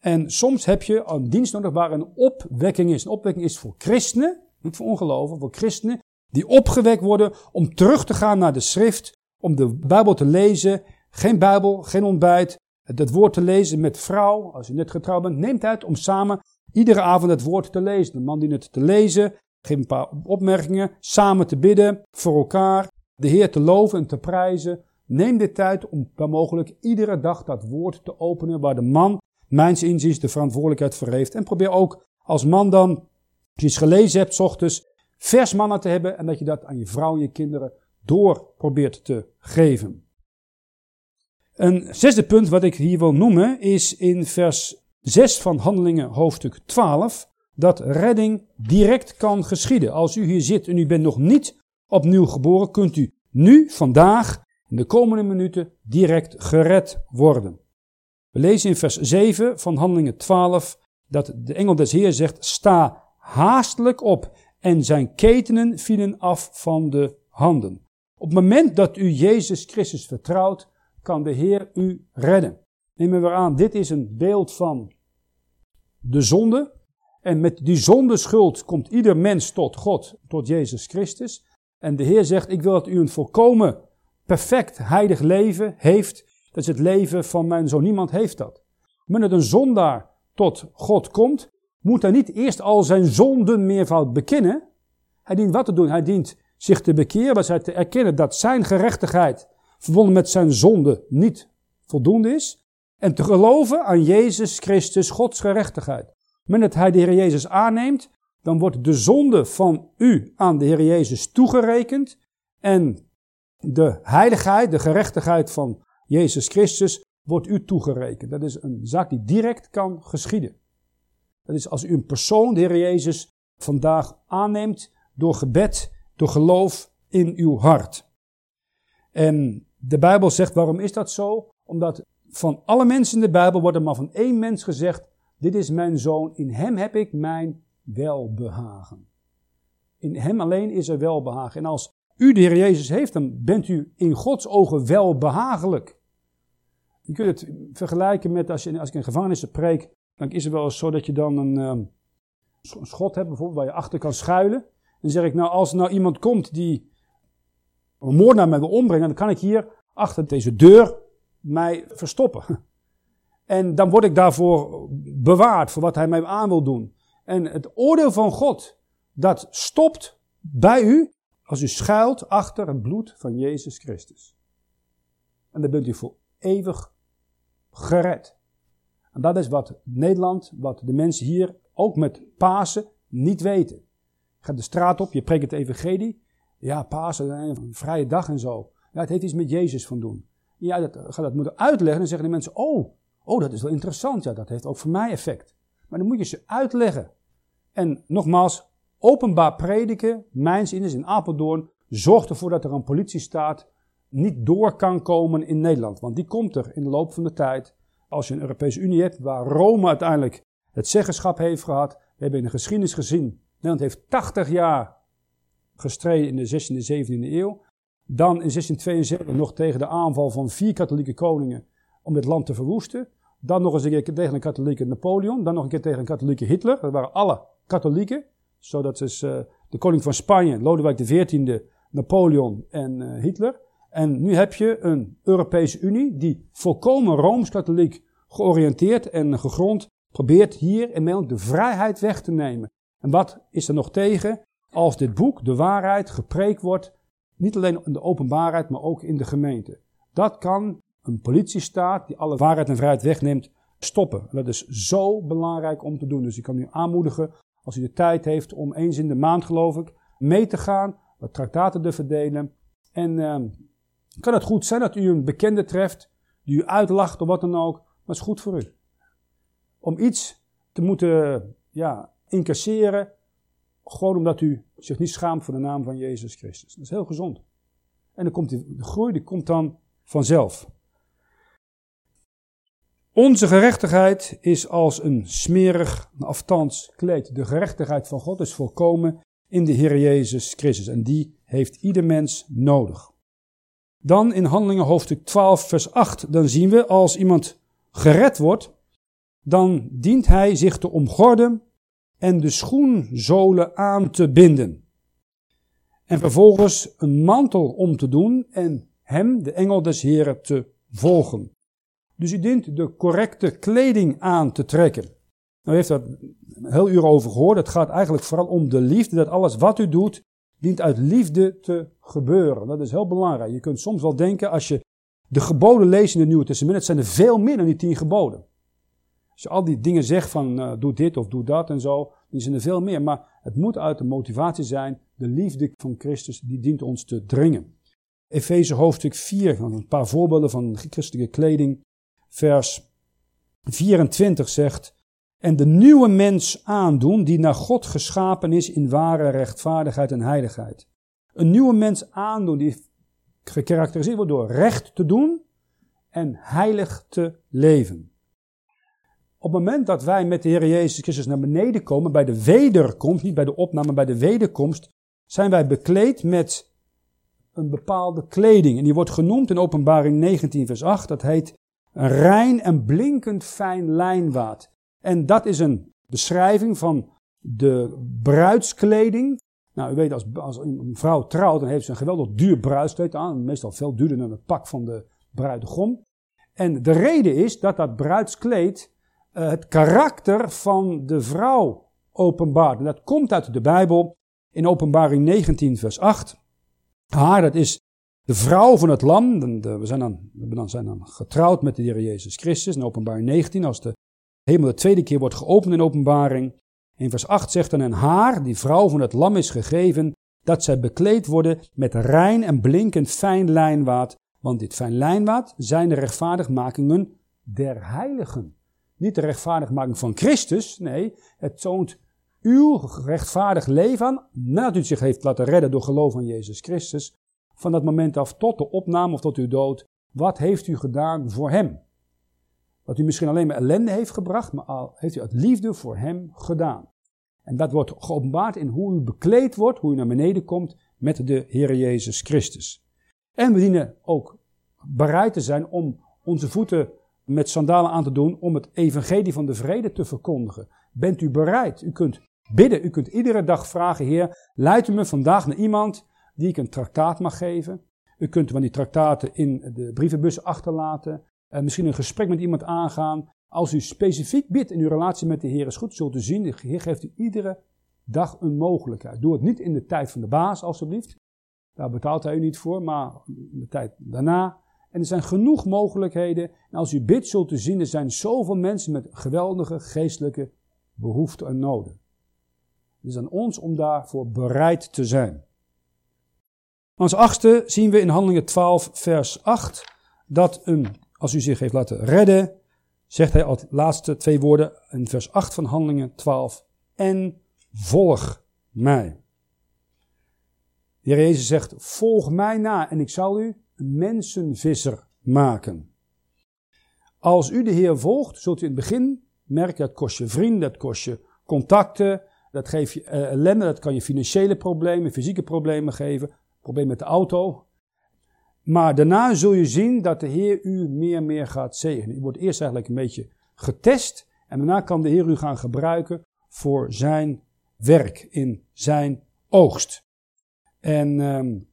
En soms heb je een dienst nodig waar een opwekking is. Een opwekking is voor christenen, niet voor ongeloven, voor christenen, die opgewekt worden om terug te gaan naar de schrift, om de Bijbel te lezen. Geen Bijbel, geen ontbijt. Het woord te lezen met vrouw, als je net getrouwd bent, neem tijd om samen iedere avond het woord te lezen. De man die het te lezen, geef een paar opmerkingen, samen te bidden, voor elkaar, de Heer te loven en te prijzen. Neem de tijd om waar mogelijk iedere dag dat woord te openen waar de man mijns inziens de verantwoordelijkheid voor heeft. En probeer ook als man dan, als je iets gelezen hebt, ochtends, vers mannen te hebben en dat je dat aan je vrouw en je kinderen door probeert te geven. Een zesde punt wat ik hier wil noemen is in vers 6 van Handelingen hoofdstuk 12 dat redding direct kan geschieden. Als u hier zit en u bent nog niet opnieuw geboren, kunt u nu, vandaag, in de komende minuten direct gered worden. We lezen in vers 7 van Handelingen 12 dat de engel des Heer zegt, sta haastelijk op en zijn ketenen vielen af van de handen. Op het moment dat u Jezus Christus vertrouwt, kan de Heer u redden. Neem we aan, dit is een beeld van de zonde. En met die zondeschuld komt ieder mens tot God, tot Jezus Christus. En de Heer zegt, ik wil dat u een volkomen perfect heilig leven heeft dat is het leven van mijn zoon. Niemand heeft dat. Wanneer een zondaar tot God komt, moet hij niet eerst al zijn zonden meervoud bekennen. Hij dient wat te doen? Hij dient zich te bekeren, maar zij te erkennen dat zijn gerechtigheid verbonden met zijn zonde niet voldoende is. En te geloven aan Jezus Christus, Gods gerechtigheid. Wanneer hij de Heer Jezus aanneemt, dan wordt de zonde van u aan de Heer Jezus toegerekend. En de heiligheid, de gerechtigheid van Jezus Christus wordt u toegerekend. Dat is een zaak die direct kan geschieden. Dat is als u een persoon, de Heer Jezus, vandaag aanneemt door gebed, door geloof in uw hart. En de Bijbel zegt, waarom is dat zo? Omdat van alle mensen in de Bijbel wordt er maar van één mens gezegd, dit is mijn zoon, in hem heb ik mijn welbehagen. In hem alleen is er welbehagen. En als u de Heer Jezus heeft, dan bent u in Gods ogen welbehagelijk. Je kunt het vergelijken met als, je, als ik in gevangenissen preek, dan is het wel zo dat je dan een, um, een schot hebt bijvoorbeeld waar je achter kan schuilen. Dan zeg ik nou, als er nou iemand komt die een moordenaar mij wil ombrengen, dan kan ik hier achter deze deur mij verstoppen. En dan word ik daarvoor bewaard voor wat hij mij aan wil doen. En het oordeel van God, dat stopt bij u als u schuilt achter het bloed van Jezus Christus. En dan bent u voor eeuwig gered. En dat is wat Nederland, wat de mensen hier, ook met Pasen, niet weten. Je gaat de straat op, je preekt het evangelie. Ja, Pasen, een vrije dag en zo. Ja, het heeft iets met Jezus van doen. Ja, dat gaat dat moeten uitleggen. Dan zeggen de mensen, oh, oh, dat is wel interessant. Ja, dat heeft ook voor mij effect. Maar dan moet je ze uitleggen. En nogmaals, openbaar prediken, mijns in Apeldoorn, zorgt ervoor dat er een politiestaat niet door kan komen in Nederland. Want die komt er in de loop van de tijd. Als je een Europese Unie hebt, waar Rome uiteindelijk het zeggenschap heeft gehad. We hebben in de geschiedenis gezien, Nederland heeft 80 jaar gestreden in de 16e en 17e eeuw. Dan in 1672 nog tegen de aanval van vier katholieke koningen om het land te verwoesten. Dan nog eens een keer tegen een katholieke Napoleon. Dan nog een keer tegen een katholieke Hitler. Dat waren alle katholieken. Zodat is uh, de koning van Spanje, Lodewijk XIV, Napoleon en uh, Hitler. En nu heb je een Europese Unie die volkomen Rooms-katholiek georiënteerd en gegrond probeert hier in Nederland de vrijheid weg te nemen. En wat is er nog tegen als dit boek, de waarheid, gepreekt wordt, niet alleen in de openbaarheid, maar ook in de gemeente. Dat kan een politiestaat die alle waarheid en vrijheid wegneemt, stoppen. En dat is zo belangrijk om te doen. Dus ik kan u aanmoedigen, als u de tijd heeft om eens in de maand, geloof ik, mee te gaan, wat traktaten te verdelen. En uh, kan het goed zijn dat u een bekende treft, die u uitlacht of wat dan ook, maar het is goed voor u. Om iets te moeten ja, incasseren, gewoon omdat u zich niet schaamt voor de naam van Jezus Christus. Dat is heel gezond. En dan komt die, de groei die komt dan vanzelf. Onze gerechtigheid is als een smerig, aftans kleed. De gerechtigheid van God is volkomen in de Heer Jezus Christus. En die heeft ieder mens nodig. Dan in Handelingen hoofdstuk 12, vers 8, dan zien we als iemand gered wordt, dan dient hij zich te omgorden en de schoenzolen aan te binden. En vervolgens een mantel om te doen en hem, de engel des Heren, te volgen. Dus u dient de correcte kleding aan te trekken. Nou heeft daar een heel uur over gehoord. Het gaat eigenlijk vooral om de liefde. Dat alles wat u doet, dient uit liefde te gebeuren. Dat is heel belangrijk. Je kunt soms wel denken, als je de geboden leest in het Nieuwe Testament, het zijn er veel meer dan die tien geboden. Als je al die dingen zegt van uh, doe dit of doe dat en zo, die zijn er veel meer. Maar het moet uit de motivatie zijn, de liefde van Christus, die dient ons te dringen. Efeze hoofdstuk 4, een paar voorbeelden van christelijke kleding. Vers 24 zegt, en de nieuwe mens aandoen die naar God geschapen is in ware rechtvaardigheid en heiligheid. Een nieuwe mens aandoen die gekarakteriseerd wordt door recht te doen en heilig te leven. Op het moment dat wij met de Heer Jezus Christus naar beneden komen, bij de wederkomst, niet bij de opname, bij de wederkomst, zijn wij bekleed met een bepaalde kleding. En die wordt genoemd in openbaring 19 vers 8, dat heet een rein en blinkend fijn lijnwaad. En dat is een beschrijving van de bruidskleding. Nou, u weet, als, als een vrouw trouwt, dan heeft ze een geweldig duur bruidskleed aan. Meestal veel duurder dan het pak van de bruidegom. En de reden is dat dat bruidskleed uh, het karakter van de vrouw openbaart. En dat komt uit de Bijbel in openbaring 19 vers 8. Haar, dat is de vrouw van het lam. We zijn dan, we zijn dan getrouwd met de Heer Jezus Christus. In openbaring 19, als de hemel de tweede keer wordt geopend in openbaring. In vers 8 zegt dan, en haar, die vrouw van het lam is gegeven, dat zij bekleed worden met rein en blinkend fijn lijnwaad. Want dit fijn lijnwaad zijn de rechtvaardigmakingen der heiligen. Niet de rechtvaardigmaking van Christus, nee, het toont uw rechtvaardig leven aan, nadat u zich heeft laten redden door geloof aan Jezus Christus, van dat moment af tot de opname of tot uw dood, wat heeft u gedaan voor Hem? Wat u misschien alleen maar ellende heeft gebracht, maar al heeft u uit liefde voor Hem gedaan. En dat wordt geopenbaard in hoe u bekleed wordt, hoe u naar beneden komt met de Heer Jezus Christus. En we dienen ook bereid te zijn om onze voeten met sandalen aan te doen om het evangelie van de vrede te verkondigen. Bent u bereid? U kunt bidden, u kunt iedere dag vragen, Heer, leid u me vandaag naar iemand die ik een traktaat mag geven. U kunt van die traktaten in de brievenbus achterlaten. Uh, misschien een gesprek met iemand aangaan. Als u specifiek bidt in uw relatie met de Heer is goed, zult u zien, de Heer geeft u iedere dag een mogelijkheid. Doe het niet in de tijd van de baas, alstublieft. Daar betaalt hij u niet voor, maar in de tijd daarna. En er zijn genoeg mogelijkheden. En als u bidt, zult u zien, er zijn zoveel mensen met geweldige geestelijke behoeften en noden. Het is aan ons om daarvoor bereid te zijn. Als achtste zien we in Handelingen 12, vers 8, dat een, als u zich heeft laten redden, zegt hij als laatste twee woorden in vers 8 van Handelingen 12, en volg mij. De Heer Jezus zegt, volg mij na en ik zal u een mensenvisser maken. Als u de Heer volgt, zult u in het begin merken dat kost je vrienden, dat kost je contacten, dat geeft je uh, ellende, dat kan je financiële problemen, fysieke problemen geven, probleem met de auto. Maar daarna zul je zien dat de Heer u meer en meer gaat zegenen. U wordt eerst eigenlijk een beetje getest en daarna kan de Heer u gaan gebruiken voor zijn werk in zijn oogst. En um,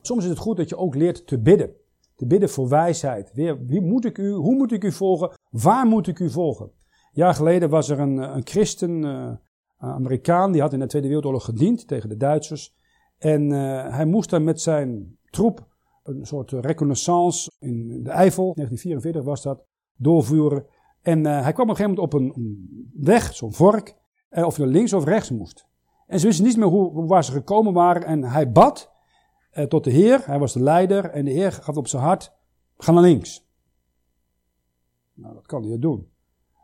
soms is het goed dat je ook leert te bidden. Te bidden voor wijsheid. Weer, wie moet ik u, hoe moet ik u volgen? Waar moet ik u volgen? Een jaar geleden was er een, een christen, uh, Amerikaan, die had in de Tweede Wereldoorlog gediend tegen de Duitsers. En uh, hij moest dan met zijn troep een soort reconnaissance in de Eifel, 1944 was dat, doorvoeren. En uh, hij kwam op een gegeven moment op een, weg, zo'n vork, uh, of je links of rechts moest. En ze wisten niet meer hoe, waar ze gekomen waren. En hij bad uh, tot de Heer, hij was de leider, en de Heer gaf op zijn hart, ga naar links. Nou, dat kan hij doen.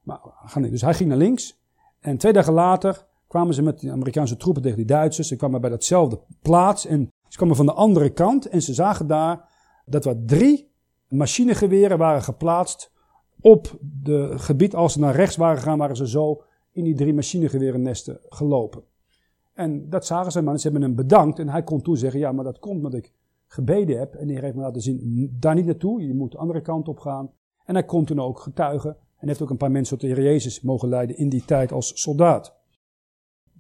Maar. Dus hij ging naar links. En twee dagen later kwamen ze met de Amerikaanse troepen tegen die Duitsers. Ze kwamen bij datzelfde plaats en ze kwamen van de andere kant. En ze zagen daar dat er drie machinegeweren waren geplaatst op het gebied. Als ze naar rechts waren gegaan, waren ze zo in die drie machinegewerennesten gelopen. En dat zagen ze, maar ze hebben hem bedankt. En hij kon toen zeggen, ja, maar dat komt omdat ik gebeden heb. En de heeft me laten zien, daar niet naartoe, je moet de andere kant op gaan. En hij kon toen ook getuigen. En heeft ook een paar mensen tot de Heer Jezus mogen leiden in die tijd als soldaat.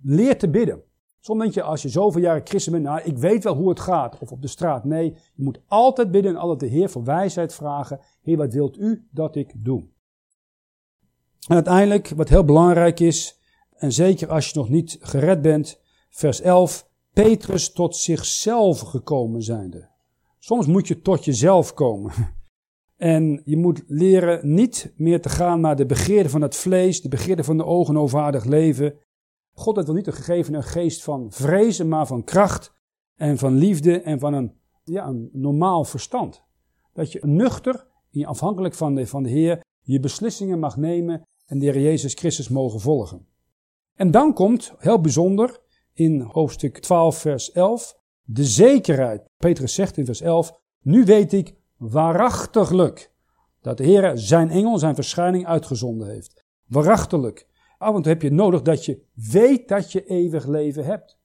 Leer te bidden. Soms denk je, als je zoveel jaren christen bent, nou, ik weet wel hoe het gaat. Of op de straat. Nee, je moet altijd bidden en altijd de Heer voor wijsheid vragen. Heer, wat wilt u dat ik doe? En uiteindelijk, wat heel belangrijk is, en zeker als je nog niet gered bent, vers 11, Petrus tot zichzelf gekomen zijnde. Soms moet je tot jezelf komen. En je moet leren niet meer te gaan naar de begeerden van het vlees, de begeerden van de ogen leven. God heeft wel niet gegeven een geest van vrezen, maar van kracht en van liefde en van een, ja, een normaal verstand. Dat je nuchter, afhankelijk van de, van de Heer, je beslissingen mag nemen en de Heer Jezus Christus mogen volgen. En dan komt, heel bijzonder, in hoofdstuk 12, vers 11, de zekerheid. Petrus zegt in vers 11, nu weet ik waarachtiglijk dat de Heer zijn engel, zijn verschijning uitgezonden heeft. Waarachtiglijk. Af en toe heb je nodig dat je weet dat je eeuwig leven hebt.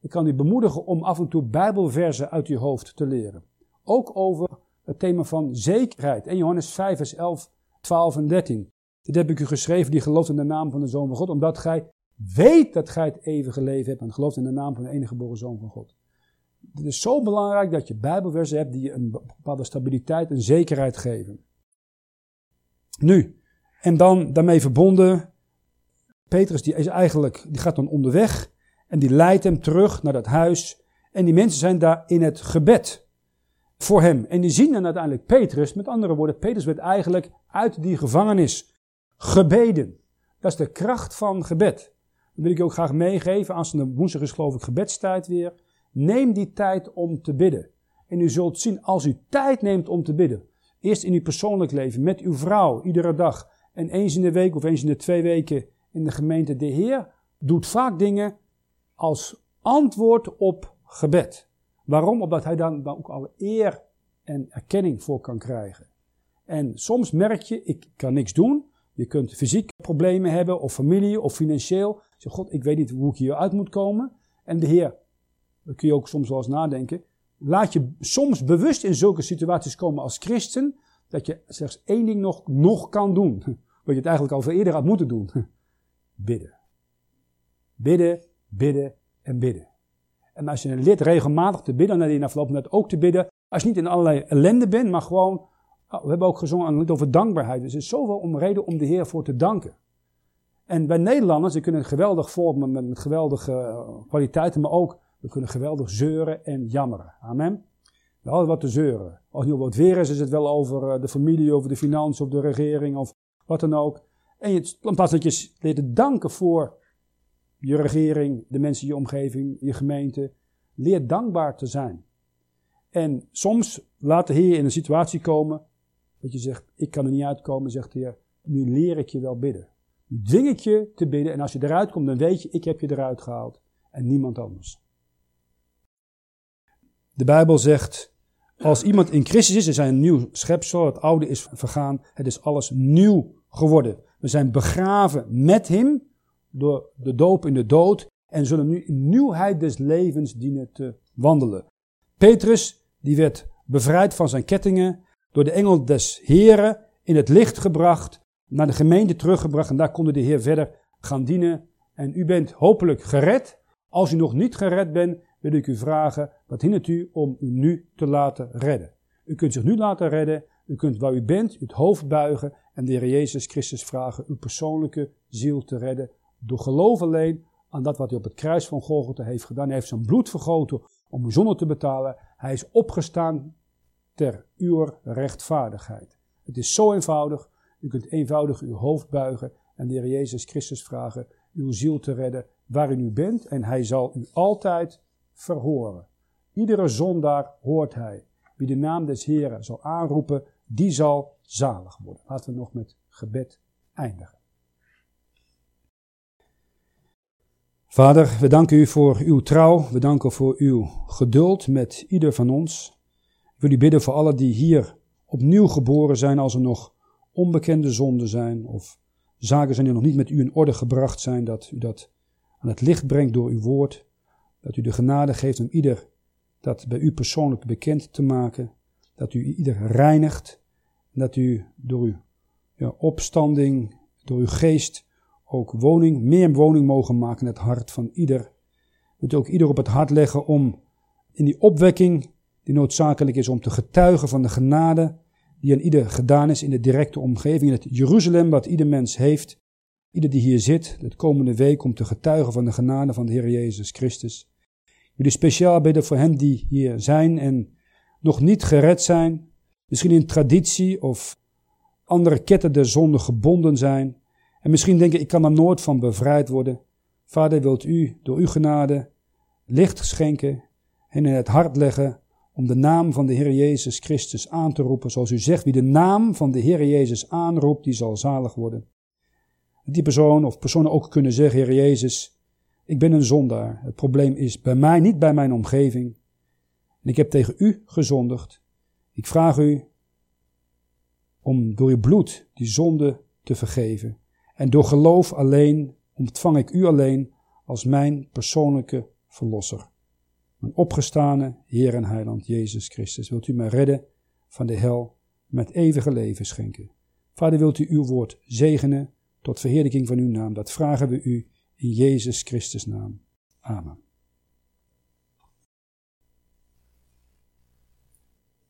Ik kan u bemoedigen om af en toe bijbelversen uit je hoofd te leren. Ook over het thema van zekerheid. En Johannes 5, vers 11, 12 en 13. Dit heb ik u geschreven, die gelooft in de naam van de Zoon van God, omdat gij weet dat gij het eeuwige leven hebt en gelooft in de naam van de enige geboren Zoon van God. Het is zo belangrijk dat je bijbelversen hebt die je een bepaalde stabiliteit en zekerheid geven. Nu, en dan daarmee verbonden, Petrus die is eigenlijk, die gaat dan onderweg en die leidt hem terug naar dat huis. En die mensen zijn daar in het gebed voor hem. En die zien dan uiteindelijk Petrus, met andere woorden, Petrus werd eigenlijk uit die gevangenis gebeden. Dat is de kracht van gebed. Dat wil ik je ook graag meegeven. Als de woensdag is geloof ik gebedstijd weer. Neem die tijd om te bidden. En u zult zien, als u tijd neemt om te bidden. Eerst in uw persoonlijk leven, met uw vrouw, iedere dag. En eens in de week of eens in de twee weken in de gemeente. De Heer doet vaak dingen als antwoord op gebed. Waarom? Omdat hij dan ook alle eer en erkenning voor kan krijgen. En soms merk je, ik kan niks doen. Je kunt fysieke problemen hebben, of familie, of financieel. Zeg, God, ik weet niet hoe ik hier uit moet komen. En de Heer, daar kun je ook soms wel eens nadenken. Laat je soms bewust in zulke situaties komen als christen, dat je slechts één ding nog, nog kan doen. Wat je het eigenlijk al veel eerder had moeten doen. Bidden. Bidden, bidden en bidden. En als je een lid regelmatig te bidden, heb je na verloop net ook te bidden. Als je niet in allerlei ellende bent, maar gewoon, oh, we hebben ook gezongen over dankbaarheid. Dus er is zoveel om reden om de Heer voor te danken. En wij Nederlanders, we kunnen geweldig vormen met, met geweldige eh, kwaliteiten, maar ook, we kunnen geweldig zeuren en jammeren. Amen. We hadden wat te zeuren. Als het niet wat weer is, is het wel over eh, de familie, over de financiën, of de regering, of wat dan ook. En je, in plaats dat je leert te danken voor je regering, de mensen in je omgeving, je gemeente, leer dankbaar te zijn. En soms laat de Heer in een situatie komen dat je zegt, ik kan er niet uitkomen, zegt de Heer, nu leer ik je wel bidden. Nu dwing ik je te bidden en als je eruit komt, dan weet je, ik heb je eruit gehaald en niemand anders. De Bijbel zegt, als iemand in Christus is, is hij een nieuw schepsel, het oude is vergaan, het is alles nieuw geworden. We zijn begraven met hem door de doop in de dood en zullen nu in nieuwheid des levens dienen te wandelen. Petrus, die werd bevrijd van zijn kettingen, door de engel des Heren in het licht gebracht, naar de gemeente teruggebracht en daar konden de Heer verder gaan dienen. En u bent hopelijk gered. Als u nog niet gered bent, wil ik u vragen, wat hindert u om u nu te laten redden? U kunt zich nu laten redden, u kunt waar u bent het hoofd buigen en de Heer Jezus Christus vragen uw persoonlijke ziel te redden door geloof alleen aan dat wat hij op het kruis van Golgotha heeft gedaan. Hij heeft zijn bloed vergoten om uw zonde te betalen. Hij is opgestaan ter uw rechtvaardigheid. Het is zo eenvoudig. U kunt eenvoudig uw hoofd buigen en de Heer Jezus Christus vragen uw ziel te redden waar u bent. En hij zal u altijd verhoren. Iedere zondaar hoort hij. Wie de naam des Heren zal aanroepen, die zal zalig worden. Laten we nog met gebed eindigen. Vader, we danken u voor uw trouw. We danken voor uw geduld met ieder van ons. Ik wil u bidden voor allen die hier opnieuw geboren zijn als er nog onbekende zonden zijn of zaken zijn die nog niet met u in orde gebracht zijn, dat u dat aan het licht brengt door uw woord. Dat u de genade geeft om ieder dat bij u persoonlijk bekend te maken. Dat u ieder reinigt. Dat u door uw ja, opstanding, door uw geest ook woning, meer woning mogen maken in het hart van ieder. Moet ook ieder op het hart leggen om in die opwekking die noodzakelijk is om te getuigen van de genade die aan ieder gedaan is in de directe omgeving, in het Jeruzalem wat ieder mens heeft. Ieder die hier zit, de komende week om te getuigen van de genade van de Heer Jezus Christus. U speciaal bidden voor hen die hier zijn en nog niet gered zijn, misschien in traditie of andere ketten der zonde gebonden zijn. En misschien denken, ik kan er nooit van bevrijd worden. Vader, wilt u door uw genade licht schenken en in het hart leggen om de naam van de Heer Jezus Christus aan te roepen. Zoals u zegt, wie de naam van de Heer Jezus aanroept, die zal zalig worden. Die persoon of personen ook kunnen zeggen, Heer Jezus, ik ben een zondaar. Het probleem is bij mij, niet bij mijn omgeving. En ik heb tegen u gezondigd. Ik vraag u om door uw bloed die zonde te vergeven. En door geloof alleen ontvang ik u alleen als mijn persoonlijke verlosser. Mijn opgestane Heer en Heiland Jezus Christus, wilt u mij redden van de hel met eeuwige leven schenken. Vader, wilt u uw woord zegenen tot verheerlijking van uw naam. Dat vragen we u in Jezus Christus naam. Amen.